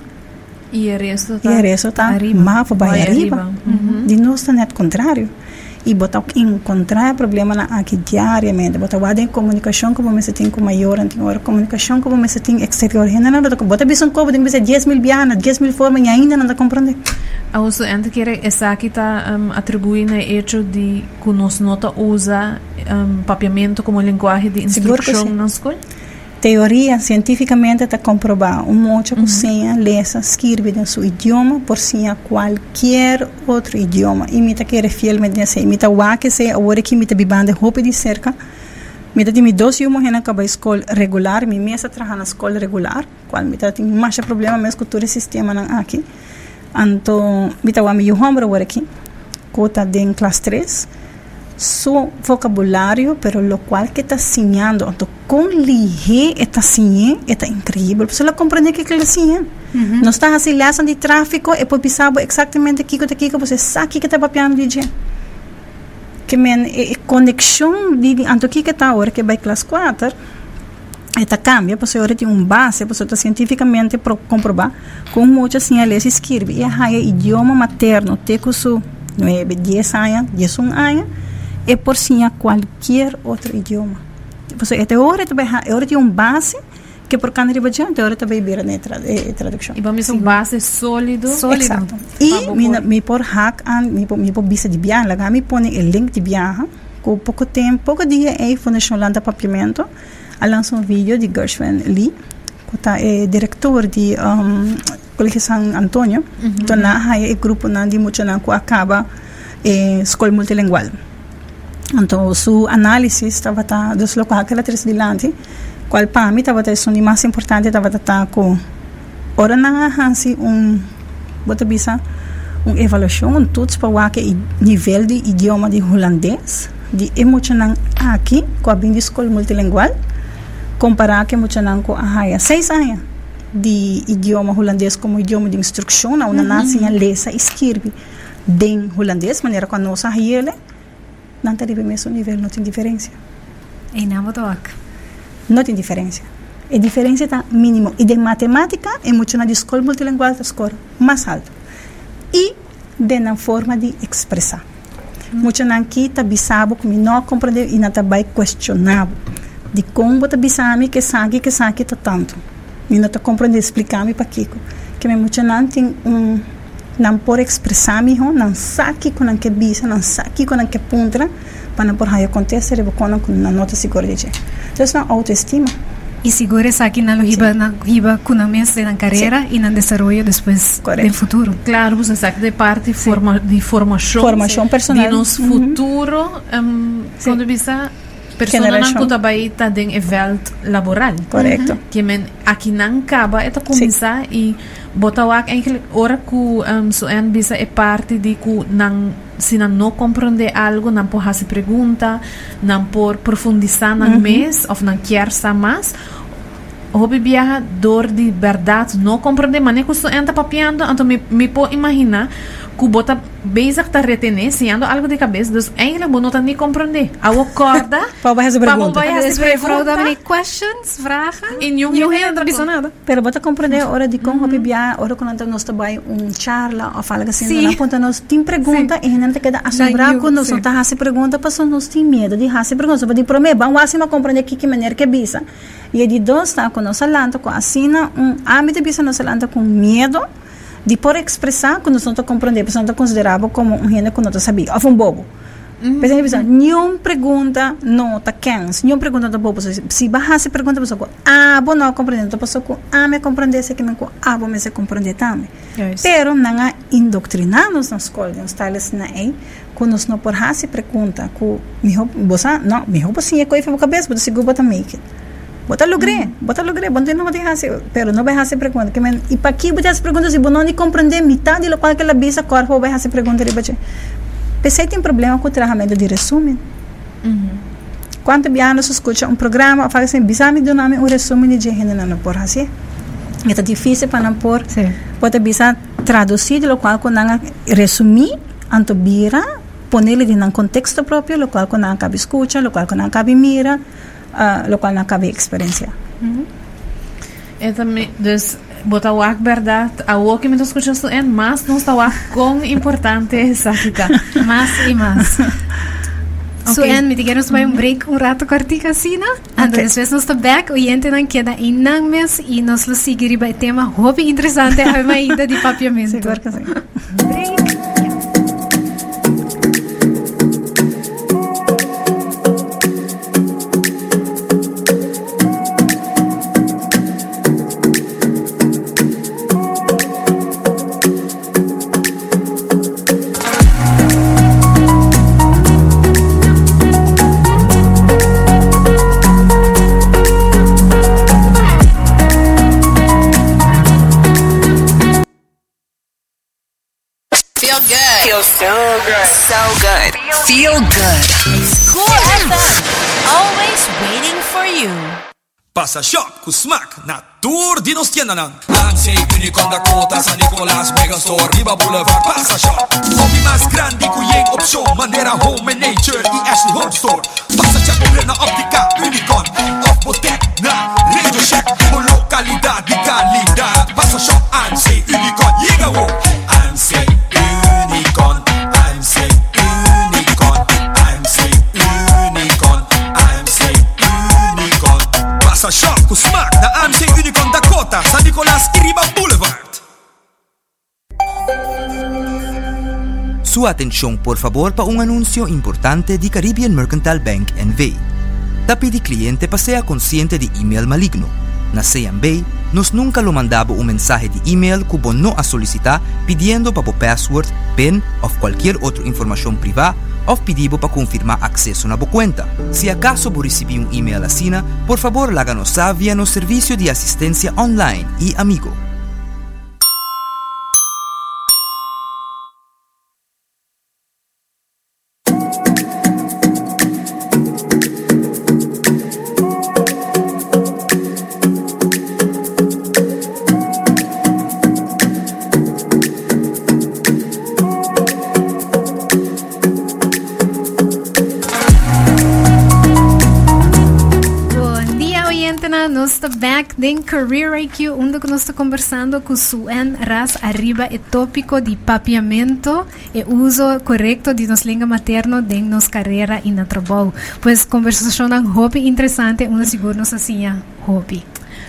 E o resto está, e o resto está mavo baiariba. Uhum. De nós está net contrário e botar encontrar problema na aqui diariamente. Botar o em comunicação como se tem com maior antiga comunicação como se tem exterior. Ainda não botar botar bisão como tem que 10 mil bianas 10 mil formas e ainda não está compreender a uso ente que essa aqui está um, atribuindo o hecho de que nós nota usa um, papiamento como linguagem de instrução na escola teoria cientificamente está comprovado um monte de cozinha lesa escreve em seu idioma por cima qualquer outro idioma. E me querer fielmente nesse me tá o que se agora que me tá bibando roupa de cerca. Me tá me dois uma rena acaba escola regular me mesa trabalha na escola regular qual me tá tem mais problema mesmo com todo o sistema aqui então me tá o meu hombro agora aqui cota de classe 3 su vocabulario, pero lo cual que está enseñando, con lige está enseñando, está increíble, pues la comprende que le enseñan. Uh -huh. No está así, le de tráfico, e poi pensavo exactamente kiko te kiko, pues sa que está papiando DJ. Que men, e, conexão de, anto que está agora, que vai classe 4, esta cambia, pues agora tem um base, pues está cientificamente pro, comprovar, com muitas assim, se escreve, e a idioma materno, te com su 9, 10 anos, 11 anos, é por cima qualquer outro idioma. Você agora tem uma base que por cada adiante agora também vira na tra, eh, tradução. E vamos uma base sólido. Sólido. Exato. E me me por hack an me por me por visa de viagem, lá me põe o link de viagem com pouco tempo, pouco dia é Fundação Landa Papiamento, lançou um vídeo de Gershwin Lee, que tá é diretor de um, Colégio San Antonio, uhum. então na é grupo na de muito na acaba é, escola multilingual. Então, su análise estava tá deslocado aquela três dilante, qual para mim estava tá o mais importante estava tá com ora na hansi um bota bisa uma avaliação um tudo para o que nível de idioma de holandês de emocional aqui com a bem de escola multilingual comparar que emocional com a raia seis anos de idioma holandês como idioma de instrução na uma nasce a lesa escreve de holandês maneira com a nossa riele não está no mesmo nível, não tem diferença. E não botoak? Não tem diferença. A diferença está mínima. E de matemática, é muito na escola multilingual da escola mais alto. E de na forma de expressar. Hum. Muito na aqui está bisabo, como não compreender e não está bem questionável. De como está bisami que sabe que sabe está tanto. E não está compreendendo, explicar-me para Kiko. Que muito não tem um não por expressar mi ho não saque com que bisa não saque com que puntra para por aí acontecer e com na nota segura de então isso é autoestima e segura essa aqui na riba na riba com a mesa na carreira e no desenvolvimento depois no futuro. Claro você sabe de parte forma de formação formação personal. De nosso futuro um, quando bisa persona não kuta baita den event laboral. Correto. Que men aqui não acaba eta começar e botar o eigenlijk ora que um, so en bisa é parte de que não se não não compreender algo não por fazer pergunta não por profundizar na uhum. mês ou não quer saber mais hobby viaja dor de verdade não compreender mas nem que você entra papiando então me me pode imaginar que bota bezig te retener, sendo algo de cabeça, dus eigenlijk moet je niet comprender. Oude corda. Para vai fazer pergunta. Para vai fazer pergunta. questions, vragen. Jong jong não diz nada. Pero bota compreender hora de como hobby viaja, hora quando nós trabalha um charla ou fala assim, na ponta nós tem pergunta e não te queda assombrar quando nós não tá fazer pergunta, passou nós tem medo de fazer pergunta, para de prometer, vamos assim compreender que que maneira que bisa. E de dois está com nós falando com assina um âmbito bisa nós falando com medo de por expressar quando não estou compreendendo, porque não considerava como um gênero que não sabia, ou um bobo. Mm -hmm. Pensa nenhuma pergunta não tá quens, nenhuma pergunta da boa pessoa. Se barra se pergunta pessoa, ah, bom não compreendo, pessoa com ah me compreender se que me ah bom me se compreender também. Pero não há indoctrinados na escola, nos tales na aí, quando nós não por se pergunta, com me roupa, não, me roupa sim é coisa na cabeça, mas se guba também que. Bota logré, mm. bota logré, bom não vai hacer, pero não vai hacer pergunta, que men, e para que botar as perguntas se bom não compreender metade do qual que ela bisa corpo vai fazer pergunta de baixo. Pensei tem problema com o tratamento de resumo. Uhum. Quanto biano se escuta um programa, fala assim, bisami do nome um resumo de gente não por assim. É difícil para não pôr. Pode bisa traduzir, lo qual quando resumir, anto bira, ponerle em um contexto próprio, lo qual quando cabe escuta, lo qual quando cabe mira, uh, lo qual não cabe experiência. Uhum. É também, botar o verdade, a o que me está escuchando é mais não está o quão importante é essa mais e mais. Okay. So, en, nos vai um break um rato cortica assim, né? Okay. Depois nós estamos back, o gente não queda em nang mes e nós lo seguir o tema hobby interessante ainda de papiamento. Seguro que sim. Passa shop com smack na tour di Nostiananan. Anzi, Unicom Dakota, San Nicolas, Megastore, Riba Boulevard, passa shop. Hobby mais grande com Yeng Option, Maneira Home and Nature e Ashley Home Store. Passa shop na óptica Unicom, Off Botek na Radio Shack, com localidade e qualidade. Passa shop, Anzi, Unicom, Yigawo. Anzi, Sua atenção, por favor, para um anúncio importante de Caribbean Mercantile Bank NV. Tapi de cliente pasea consciente de e-mail maligno. Na CMB, nos nunca lo mandaba un mensaje de email cubo no a solicitar pidiendo para password, PIN ou qualquer outra informação privada ou pedido para confirmar acesso na sua conta. Se acaso por receber um e-mail assim, por favor, láganos via no serviço de assistência online e amigo. Den Career IQ, onde nós estamos conversando com Suen Ras arriba o tópico de papiamento e uso correto de nossa língua materna em nossa carreira e no trabalho. Pois conversação é um hobby interessante, um seguro nos assim hobby.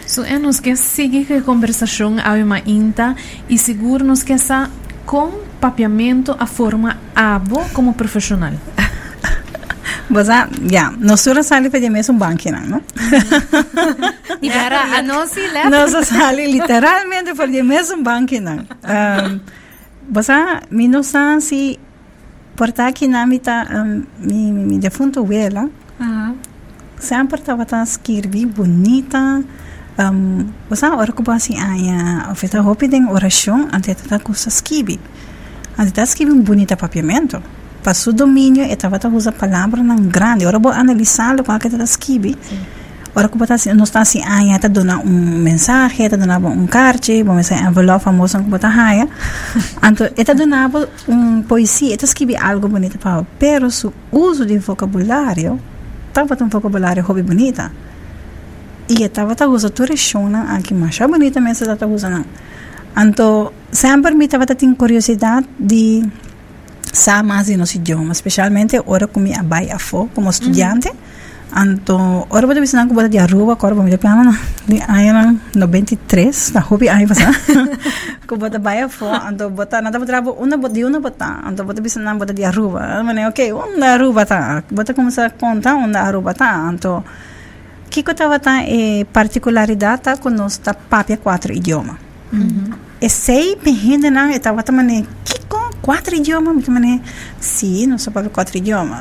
So, é nos que seguir a conversação a uma inta e seguro nos que essa com papiamento a forma abo como profissional. Bosa, ja, nosura sali pa jeme un banchi no? Ibara, a nosi lep. Nosa sali literalmente por jeme un banchi nan. Um, bosa, mi no sa si portaki namita um, mi, mi, mi defunto uela. Uh -huh. Sempre tava ta skirbi bonita. Um, bosa, ora ko ba si aya, ofeta hopi den oração, ante tata kusa skibi. Ante tata skibi bonita papiamento. Passou domínio e estava a usar palavra não grande ora vou analisar o que está escrito ora como está assim não está assim ah está dando um mensagem está dando um carte vamos dizer envelope famoso como está? Aí então está dando um poesia está escrevendo algo bonito para pero o uso de vocabulário estava um vocabulário hobby bonita. E estava a usar tudo chona aqui mais bonita mesmo está usando então sempre me estava tendo curiosidade de sa más de nos idiomas, especialmente ahora con mi abai afo como estudiante. Anto, ora bodo bisan ko bodo di Aruba, ko bodo piano na di ayan 93, na hobi ay pasa. ko bodo baya fo, anto bota nada bodo rabo una bodo di una bota, anto bodo bisan na bodo di Aruba. Mane okay, una Aruba ta. Bodo como sa conta una Aruba ta, anto Kiko tava ta e particolaridade ta conosco papia quatro idioma. Mm -hmm. E sei pehinde na e tava ta mane Kiko quatro idiomas, mané, sim, não só para quatro idiomas.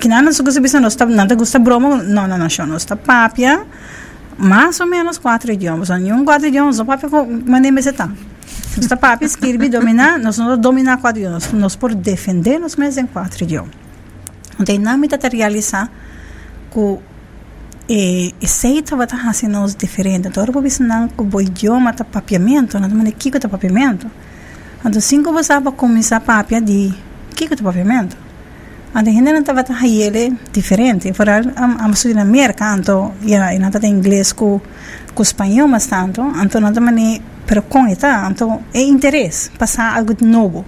Que não se gosta de não está nada gosta bromo, não, não, não, não está papia, mais ou menos quatro idiomas. Nenhum quatro idiomas, só papia mané me está. Está papia escreve dominar, nós não dominar quatro idiomas, nós por defender nos mesmos em quatro idiomas. Então, me tá realizar que e, e sei estava tá fazendo os diferentes. Então, eu vou ensinar que o idioma tá papiamento, não é que tá papiamento. Então, cinco você para começar a papia de que que tu papiamento? Então, gente não estava tão ele diferente. Por a a na América, então, já não está inglês com com espanhol mas tanto, então não também, pero com eta, então é interesse passar algo de novo.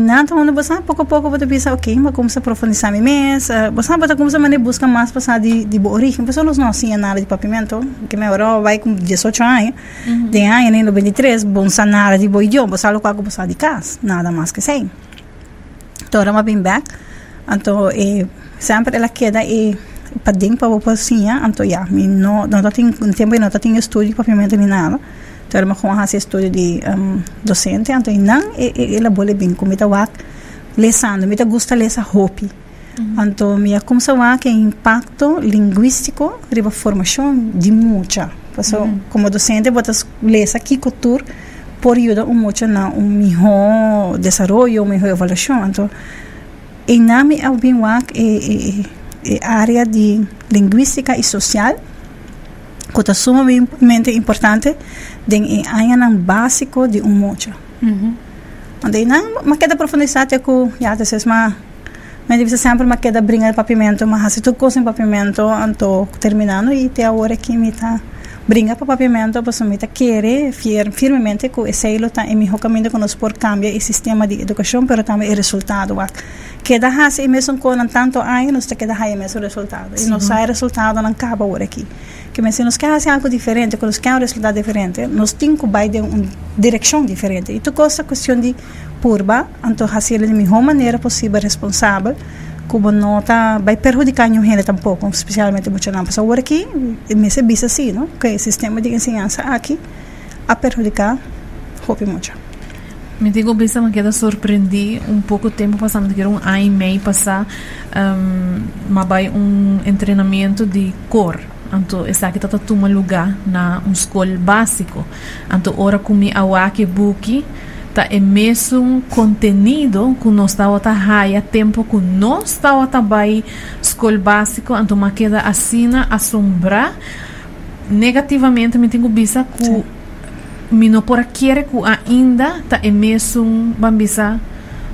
Nada, quando você pouco a pouco você pensa, ok, mas como se aprofundar mais, você vai começar a buscar mais passar de, de boa origem. Pessoas não tinham nada de papimento, que me Europa vai com 18 anos, uhum. de ano, em 93, bom nada de boa idioma, você não pode passar de casa, nada mais que sei. Então, eu bem back, então, e, sempre ela queda e para dentro para a população, então, já, não, não tem tempo, não tem estudo de papimento nem nada. Terma com a estudo de um, docente, então não ela bole bem como ita wak lesando, me gusta lesa hopi. Uhum. Então, minha como se que impacto linguístico riba formação de mucha. Porque uhum. como docente, botas lesa aqui cultura por ayuda um muito na um desenvolvimento, uma melhor avaliação. Então, em nome ao bem wak é, é, é área de linguística e social que é sumamente importante den é ang básico de um mocho. Uhum. Andei não, mas queda profundidade com já desses mas mas deve sempre uma queda brinca de papimento, mas se tu em papimento, anto terminando e até a hora que me tá brinca para papimento, posso me tá querer fir, firmemente que esse elo tá em meu caminho que nós por cambiar o sistema de educação, pero também o resultado. Queda hasi mesmo com tanto anos, nós queda hasi mesmo resultado. E não sai resultado não acaba agora aqui que me nos quer fazer algo diferente, que nos quer um resultado diferente, nos tem que ir de uma direção diferente. E tu gosta questão de purba, então fazer de melhor maneira possível, responsável, como não tá, vai prejudicar ninguém tampouco, especialmente muito não pessoa aqui, me se assim, não? Que o sistema de ensinança aqui a prejudicar, hope muito. Me digo, bisa me queda surpreendi um pouco tempo passando que era um ano e meio passar um, mas vai um treinamento de cor anto esa kita tuma lugar na um escola básico anto ora kumi awake buki ta é mesmo contenido que nós estava a raia tempo que nós estava a bai escola básico anto ma queda assina assombrar negativamente me tenho bisa que me não por querer que ainda. Ta é mesmo bambisa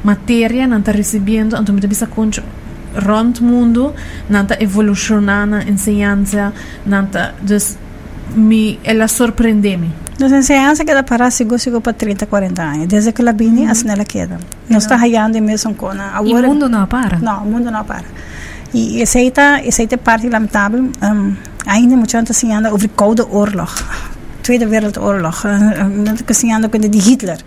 matéria não está recebendo. Anto me bisa concho rond mundo. Nanta evolucionar na ensinança nanta dus mi ela surpreende-me Nos ensinança queda para sigo sigo para 30, 40 anos. Desde que ela vini, uhum. assim ela queda. Não está raiando mesmo com a E o mundo não para? Não, o mundo não para. E aceita, aceita parte lamentável. Um, ainda muito antes assim anda over Koude Oorlog. Tweede Wereldoorlog. Uh, assim anda com de Hitler.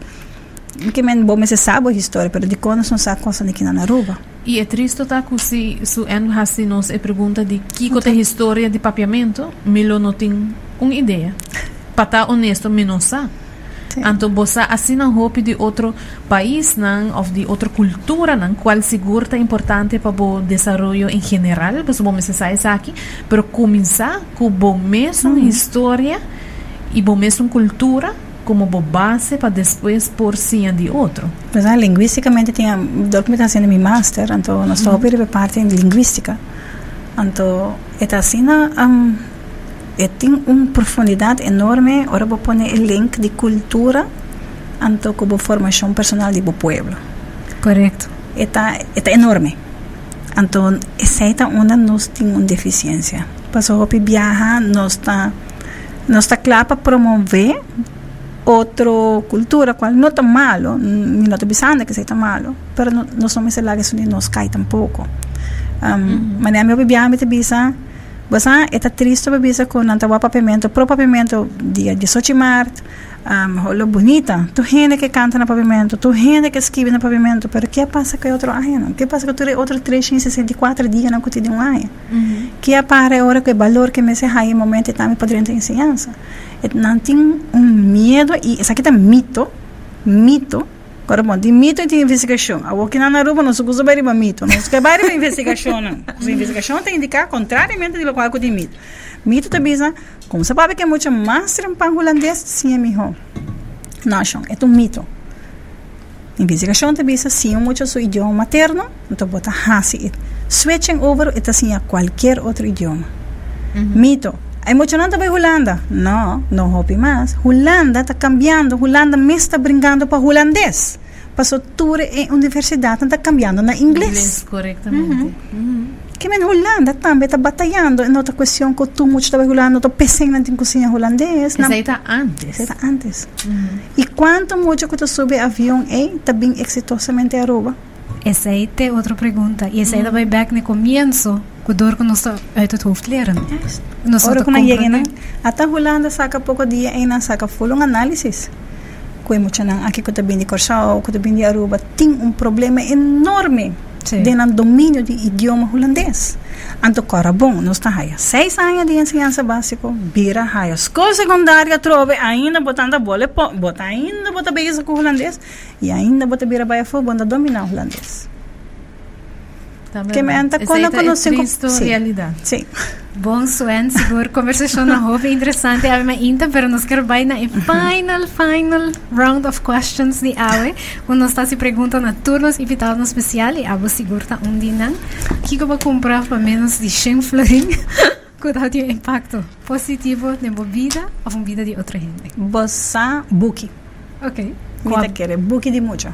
Que men bom, mas sabe a história, mas de quando não sabe quando aqui na Aruba. E é triste tá que se su en hasi nos é pergunta de que a história de papiamento, Milo não tem uma ideia. Para estar honesto, me não sabe. Então, você assina roupa de outro país, não, ou de outra cultura, não, qual seguro é importante para o desenvolvimento em geral, porque vamos sair aqui, mas começar com a mesma hum. história e a mesma cultura, como base para depois por cima de outro. Pois é, linguisticamente tinha, do que está sendo meu master, então nós estou uhum. parte em linguística. Então, é assim, um, é, tem uma profundidade enorme, agora vou pôr o link de cultura, então com a formação personal do povo. Correto. É é enorme. Então, essa é onde nós temos uma deficiência. Passou a viajar, nós está nós está claro para promover outra cultura qual não está malo, não estou pensando que seja malo, mas não, não somos lá que isso nos cai tampouco. Um, Mané meu bebê me te basa eta triste bebisa com nanta wa pavimento, pro pavimento dia 18 de março, um, holo bonita, tu gente que canta no pavimento, tu gente que escreve no pavimento, pero que passa com outro ano? Que passa com outro 364 dias no cotidiano ano? Uhum. Que apare hora que valor que me se hai momento também padrinho de ensinança. Não tem um medo e isso aqui tá mito, mito, Agora, bom, de mito e de investigação. A que na Aruba não se usa para mito. Não se bem para investigação, não. A investigação tem que indicar contrariamente de local que de mito. Mito também, como você sabe que é muito mais trampão holandês, sim, é melhor. Não, é um mito. Investigação também, sim, muito seu idioma materno, então bota hasi. Switching over, é assim a qualquer outro idioma. Mito. Hay mucho nada para Holanda. No, no hopi más. Holanda está cambiando. Holanda me está brincando para holandês. Passou tour em universidade está cambiando na inglês. Inglês, corretamente. Uhum. Que men Holanda também está batalhando em outra questão que tu muito estava Holanda, estou pensando em cozinha holandês. Isso aí está antes. Isso está antes. E quanto muito que tu sube avião, está bem exitosamente a Aruba. Essa aí tem outra pergunta. E essa aí vai back no começo, quando nós uit het hoofd leren. Nós kuna yegi na. Ata Holanda saka pouco dia e na saka full um análise. Kung mo nang aqui ko tabi ni Corsao, ko tabi ni Aruba, tem um problema enorme De ng domínio de idioma holandês. Anto kora bom, nos ta haya seis anos de ensinança básico, bira haya escola secundária trove, ainda botando a bola, bota ainda bota beijo com holandês e ainda bota bira baia fo, bota dominar holandês. Tá Que me Essa quando com- triste Sim. realidade. Sim. Bom, Suen, seguro conversação na houve interessante a minha inta, pero nós quero vai na final, final round of questions de Awe, quando está se perguntando a turnos invitados especial e Abo seguro tá um O que eu vou comprar para menos de 100 florim? Que dá de impacto positivo na vida ou na vida de outra gente. Bossa buki. Ok. Mita quer buki de mucho.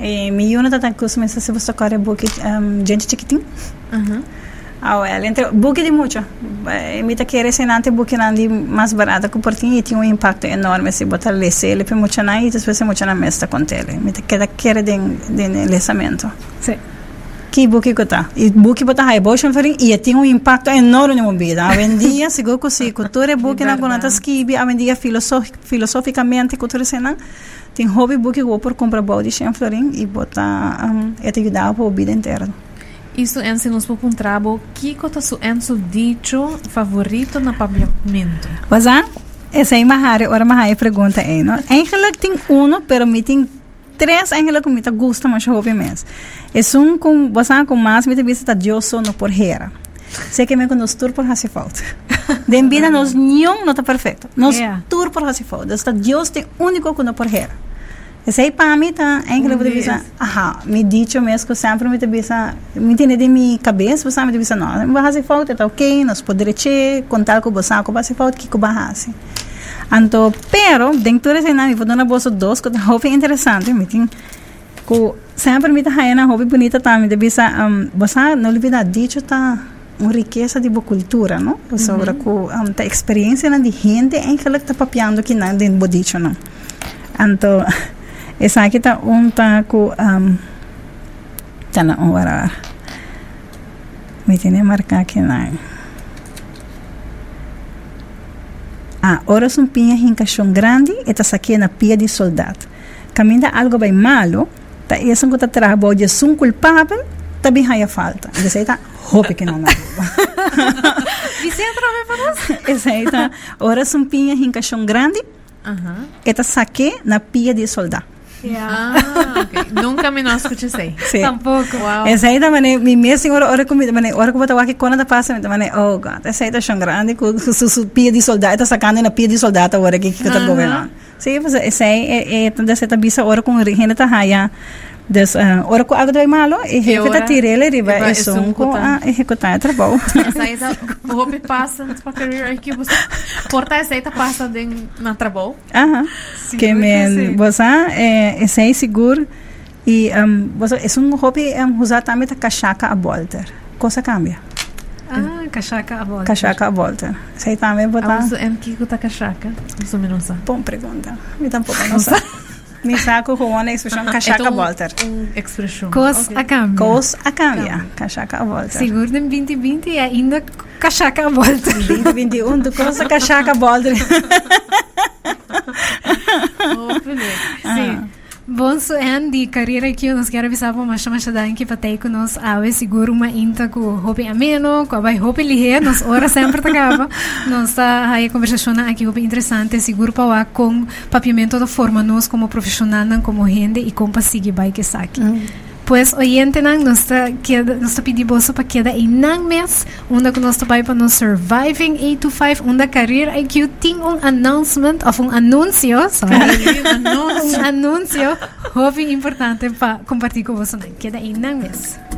E mi yuna tata kusme sa se você quer buki um, gente chiquitinho. Uhum. Ah, well, entre buki de mucho. Eh, Mita quer senante buki nandi mais barata que portinho e tinha um impacto enorme se botar lesse ele pe mucho na e depois se mucho na mesta com tele. Mita quer quer de de lesamento. Sim. Que buki ko ta. E buki bota hai boshon faring e tinha um impacto enorme na minha vida. A vendia seguro que se cultura buki na conata skibi, a vendia filosofi filosoficamente cultura senang. Tem hobby que eu vou por comprar balde em florim e botar um, e te ajudar a vida inteira. Isso é nos por um trabo, que cota su enso dicho favorito na pavimento. Mas ah, essa é Mahari, ora Mahari pergunta aí, não? Eigenlijk tem um, pero me tem três eigenlijk me gusta mais hobby mesmo. É um com, você com mais me te vista eu sou no por hera. Sei que me com nos tour por hace falta. De vida nos nenhum não está perfeito. Nos Yeah. tour por hace falta. Está Deus tem único no por hera. Aí para mim tá, eigenlijk me te vista, aha, me dicho mesmo que sempre me te vista, me tem de minha cabeça, você me vista não, me hace falta, tá ok, nós poderíamos contar com você, com hace falta, que com hace. Anto, pero, dentro desse nome, vou dar na bolsa dois, que é hobby interessante, me tem, que sempre me tá na hobby bonita também, de bisa, um, você não olvida, dicho tá uma riqueza de boa cultura, não? Sobre que um, tá experiência na de gente, em que ela tá papiando que não dentro do dicho, não? Anto, tá um tá com, um, tá na hora, me tem que marcar aqui, não. Ah, horas um pinha em caixão grande e tá saque na pia de soldado. Caminha algo bem malo, tá esse que tá trabalho de um culpável, também há falta. Esse aí tá roupa que não Vicente, outra para nós? Esse aí tá horas um pinha em caixão grande Aham. e tá saque na pia de soldado. Ah, ok. Nunca me não escutei. Sim. Tampouco. Uau. Esse aí também, minha minha senhora, hora comida, mane, hora que eu aqui quando tá passa, mane, oh God, tá chão grande, com su, su pia de soldado, sacando na pia de soldado agora que que tá governando. Sim, mas esse aí é é tanda essa bisa hora com gente tá raia. Des, uh, ora ko agad ay malo, e hefe ta tirele, riba, iba e son ko, esungkutan. ah, executar trabalho. O roupa passa para career essa aí tá passa de na trabalho. Aham. Que men, você, é, aí seguro, e um, você, é um hobby, um, usar também a cachaca a volta. Coisa cambia. Ah, cachaca a volta. Cachaca a volta. Aí também Ah, botar. você é que tá cachaca. Não sabe. Bom pergunta. Me tampouco não sei. Mi saco com uma expressão cachaca Então, volta. um expressão. Cos a cambio. Cos a cambia. Cachaca volta. Seguro em 2020 ainda cachaca a volta. 2021 do cos a cachaca volta. Oh, Felipe. Sim. Bom, so en di carreira aqui nós quero avisar para mais mais dan que patei com nós ave seguro uma inta com hopi ameno, com vai hopi lihe, nós ora sempre tagava. Nós tá aí conversação aqui hopi interessante, seguro para com papiamento da forma nós como profissional, como gente e como seguir vai que saque. Pues oyente nang nos ta queda nos ta pedi bolsa pa queda em nang mes. Unda que nos ta bai pa no surviving 825 unda career IQ ting un announcement of un anuncio sorry. Un anuncio. Hobby importante pa compartir com você nang queda em nang mes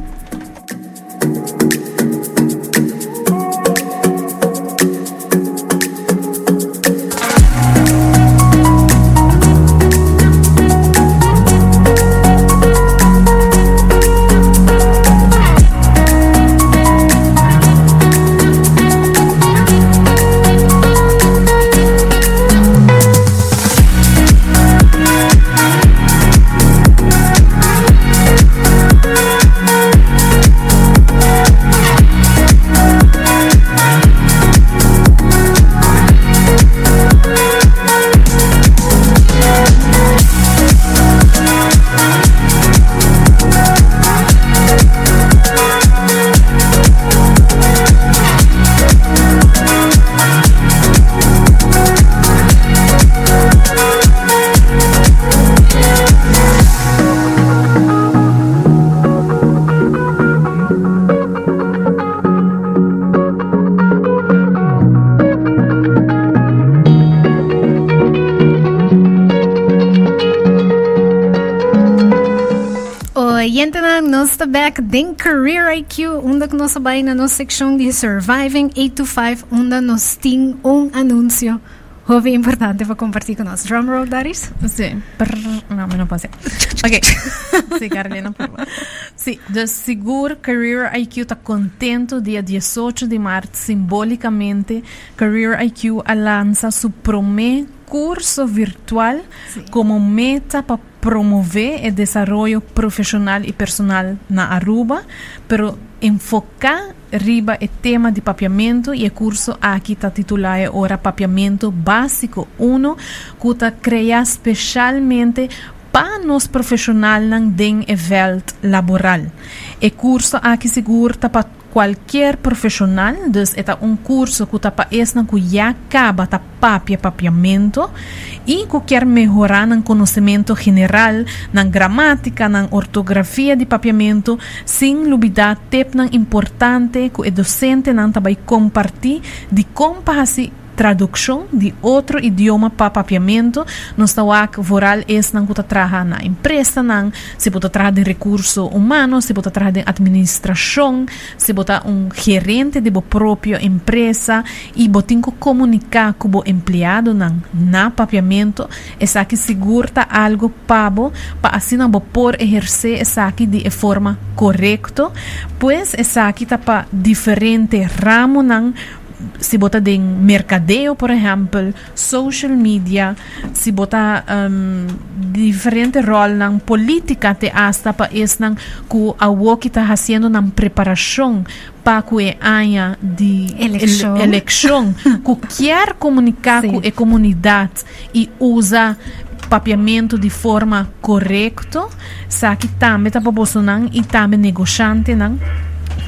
back den Career IQ, unda que nossa vai na nossa seção de Surviving 825, unda nos tem um anúncio hobby importante para compartilhar com nós. Drum roll, Daris? Sí. Prr, no, me no pasé. Ok. sí, Carolina, por favor. Sí, de seguro Career IQ está contento dia 18 de março, simbolicamente, Career IQ lança su primer curso virtual como meta para promover o desenvolvimento profissional e personal na Aruba, pero enfocar riba o tema de papiamento e o curso aqui está titulado ora papiamento básico 1, que está criado especialmente para nos profissionais den veld laboral. O curso aqui seguro para qualquer profissional, dus é um curso que para esse que já acaba tá papia papiamento e que quer melhorar no conhecimento general, na gramática, na ortografia de papiamento, sem dúvida, tep importante que o docente não vai compartilhar de como fazer tradução de outro idioma para papiamento, nós estamos voral é não que trabalha na empresa, não, se pode trabalhar de recurso humano, se pode trabalhar de administração, se pode um gerente de sua própria empresa e botem que comunicar com o empregado não, na papiamento, essa aqui segura algo pabo para assim não por exercer essa aqui de forma correta, pois essa aqui está para diferente ramo não se bota de mercadeo, por exemplo, social media, se bota um, diferente rol na política te hasta pa es nang ku awo kita haciendo na preparação para que anha de Eleição. ele, ku quer comunicar Sim. com a comunidade e usa papiamento de forma correta, sabe também tá proporcionando e também negociante, não?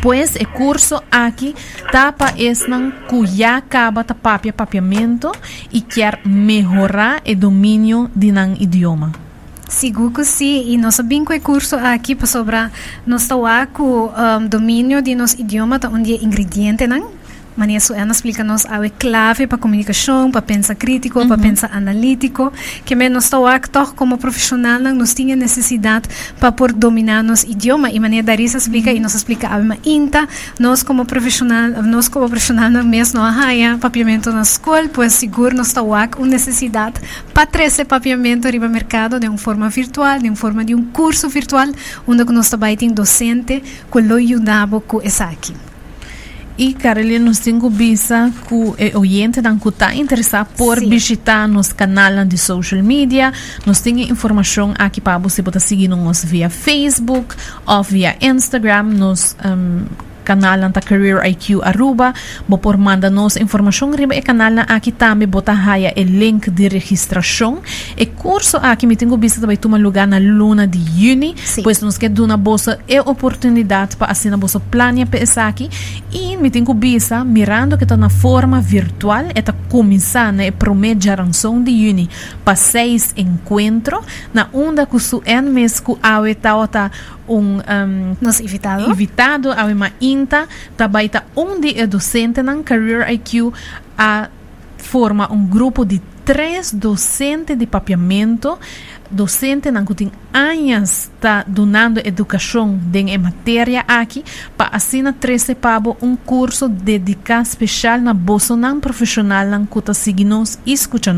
Pois o curso aqui tapa esnan cuya acaba ta papia papiamento e quer melhorar o domínio de nan idioma. Seguro que sim, e nós sabemos que o curso aqui para sobre nós estamos com um, domínio de nosso idioma, tá onde é ingrediente, não? Maneira sua Ana explica nos a clave para comunicação, para pensar crítico, para pensar analítico, que me nós estamos aqui como profissional, não nós tinha necessidade para por dominar nosso idioma. E maneira Darisa explica e nos explica a uma inta, nós como profissional, nós como profissional não mesmo não há papiamento na escola, pois seguro nós estamos aqui com necessidade para trazer papiamento riba mercado de uma forma virtual, de uma forma de um curso virtual, onde nós tem docente que lo ajudava com essa aqui. E Carolina, nos tenho visa que é oyente dan está interessado por Sim. visitar nos canais de social media. Nós temos informação aqui para você poder seguir nos via Facebook ou via Instagram. Nos um, canal ta Career IQ Aruba. Por manda nos informação riba e canal na aqui também bota haya e link de registração. E curso aqui me tenho visto também tomar lugar na luna de juni. Sim. Pois nos quer dar bolsa e oportunidade para assinar bolsa plania para aqui. E me tenho visto mirando que está na forma virtual e está começando e promete geração de juni para seis encontros na onda que su en mês que a um, um nos invitado. invitado a uma inta tabaita onde é docente na Career IQ a forma um grupo de três docentes de papiamento docente não tem anos está donando educação em matéria aqui para assinar 13 pabo um curso dedicado especial na bolsa profissional não que seguindo e escuta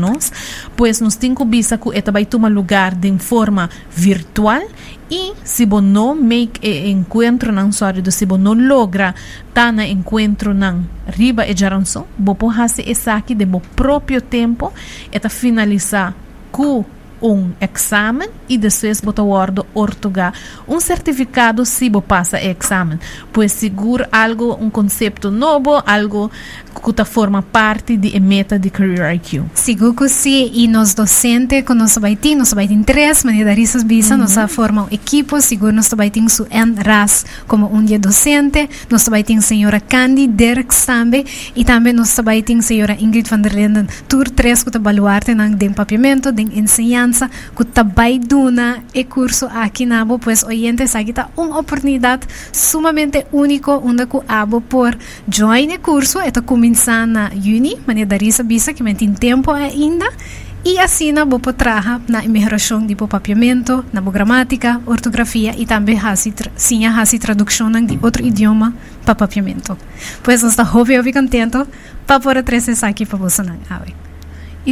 pois nos tem que visa que eta lugar de forma virtual e se não make e encontro não sorry se você não logra tá na encontro não riba e jaranço você pode fazer essa aqui de seu próprio tempo e finalizar com um exame e depois botar o ortoga um certificado se você passa o exame. Pois seguro algo, um conceito novo, algo que forma parte de meta de Career IQ. Seguro que sim, e nós docentes, vai ter, nós vai ter três maneiras de visa, nós formar um equipo, seguro vai ter su ras como um dia docente, vai ter senhora Candy Derek Sambe, e também vai ter senhora Ingrid van der Linden, tur três que baluarte ng den papiamento, den enseñanza, que tabay duna e curso aqui na abo, pues oyentes, aqui está uma oportunidade sumamente único, onde que abo por join o curso, eta começar na uni, mas darisa bisa que tem tempo ainda. E assim na boa traha na imigração de papiamento, na gramática, ortografia e também hasi, sim, hasi tradução de outro idioma para papiamento. Pois nós estamos muito contentes para poder trazer isso aqui para você. E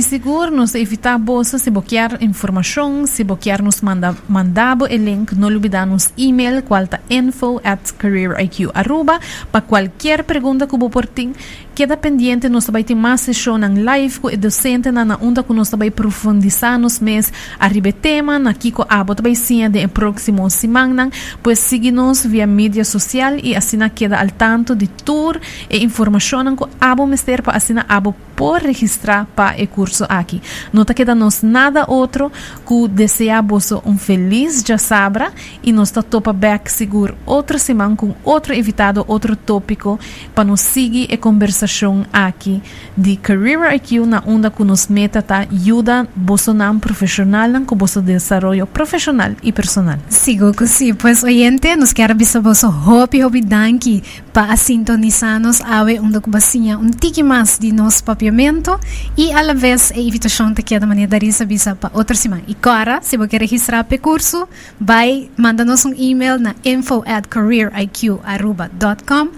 seguro nos evitar bolsa se bloquear informação, se bloquear nos manda, mandabo o link, não olvidar nos e-mail qual tá info at careeriq arroba para qualquer pergunta que você por tem queda pendiente nós vai ter mais sessão em live com docente na onda que nós vai profundizar nos mês. Arriba tema na Kiko Abo também sim de próximo semana pois siga-nos via mídia social e assim queda al tanto de tour e informação que Abo Mister para assim Abo por registrar para o curso aqui. Não está quedando nada outro que desejamos um feliz já sabra e nós está topa back seguro. Outra semana com outro invitado outro tópico para nos seguir e conversar aqui de Career IQ na onda meta tá ajuda você não profissional com você desenvolvimento profissional e personal. Sigo que sim, pois oyente, nos quer avisar você hopi hopi danki para sintonizar-nos a onda que basinha um tique mais de nosso papiamento e a la vez a invitação te queda maneira dar isso para outra semana. E agora, se você quer registrar o curso, vai mandar-nos um e-mail na info at careeriq.com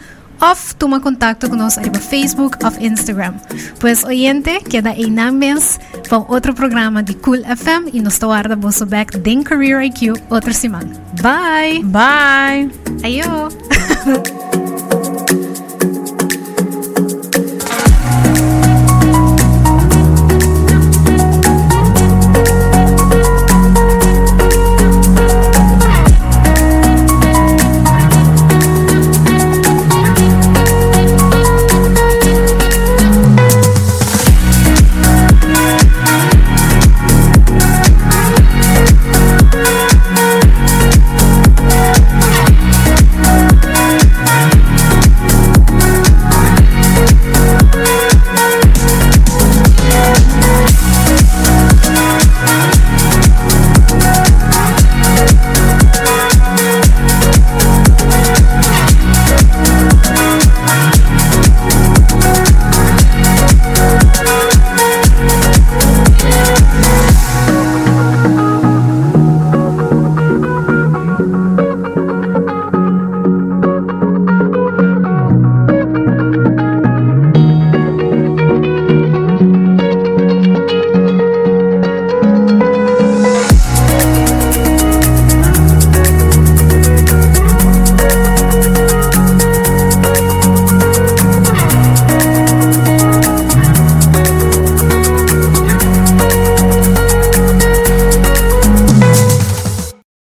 of toma contacto conosco no Facebook ou Instagram. Pues oyente, queda na mes para outro programa de Cool FM e nos guarda vosso back den Career IQ outra semana. Bye! Bye! Ayo!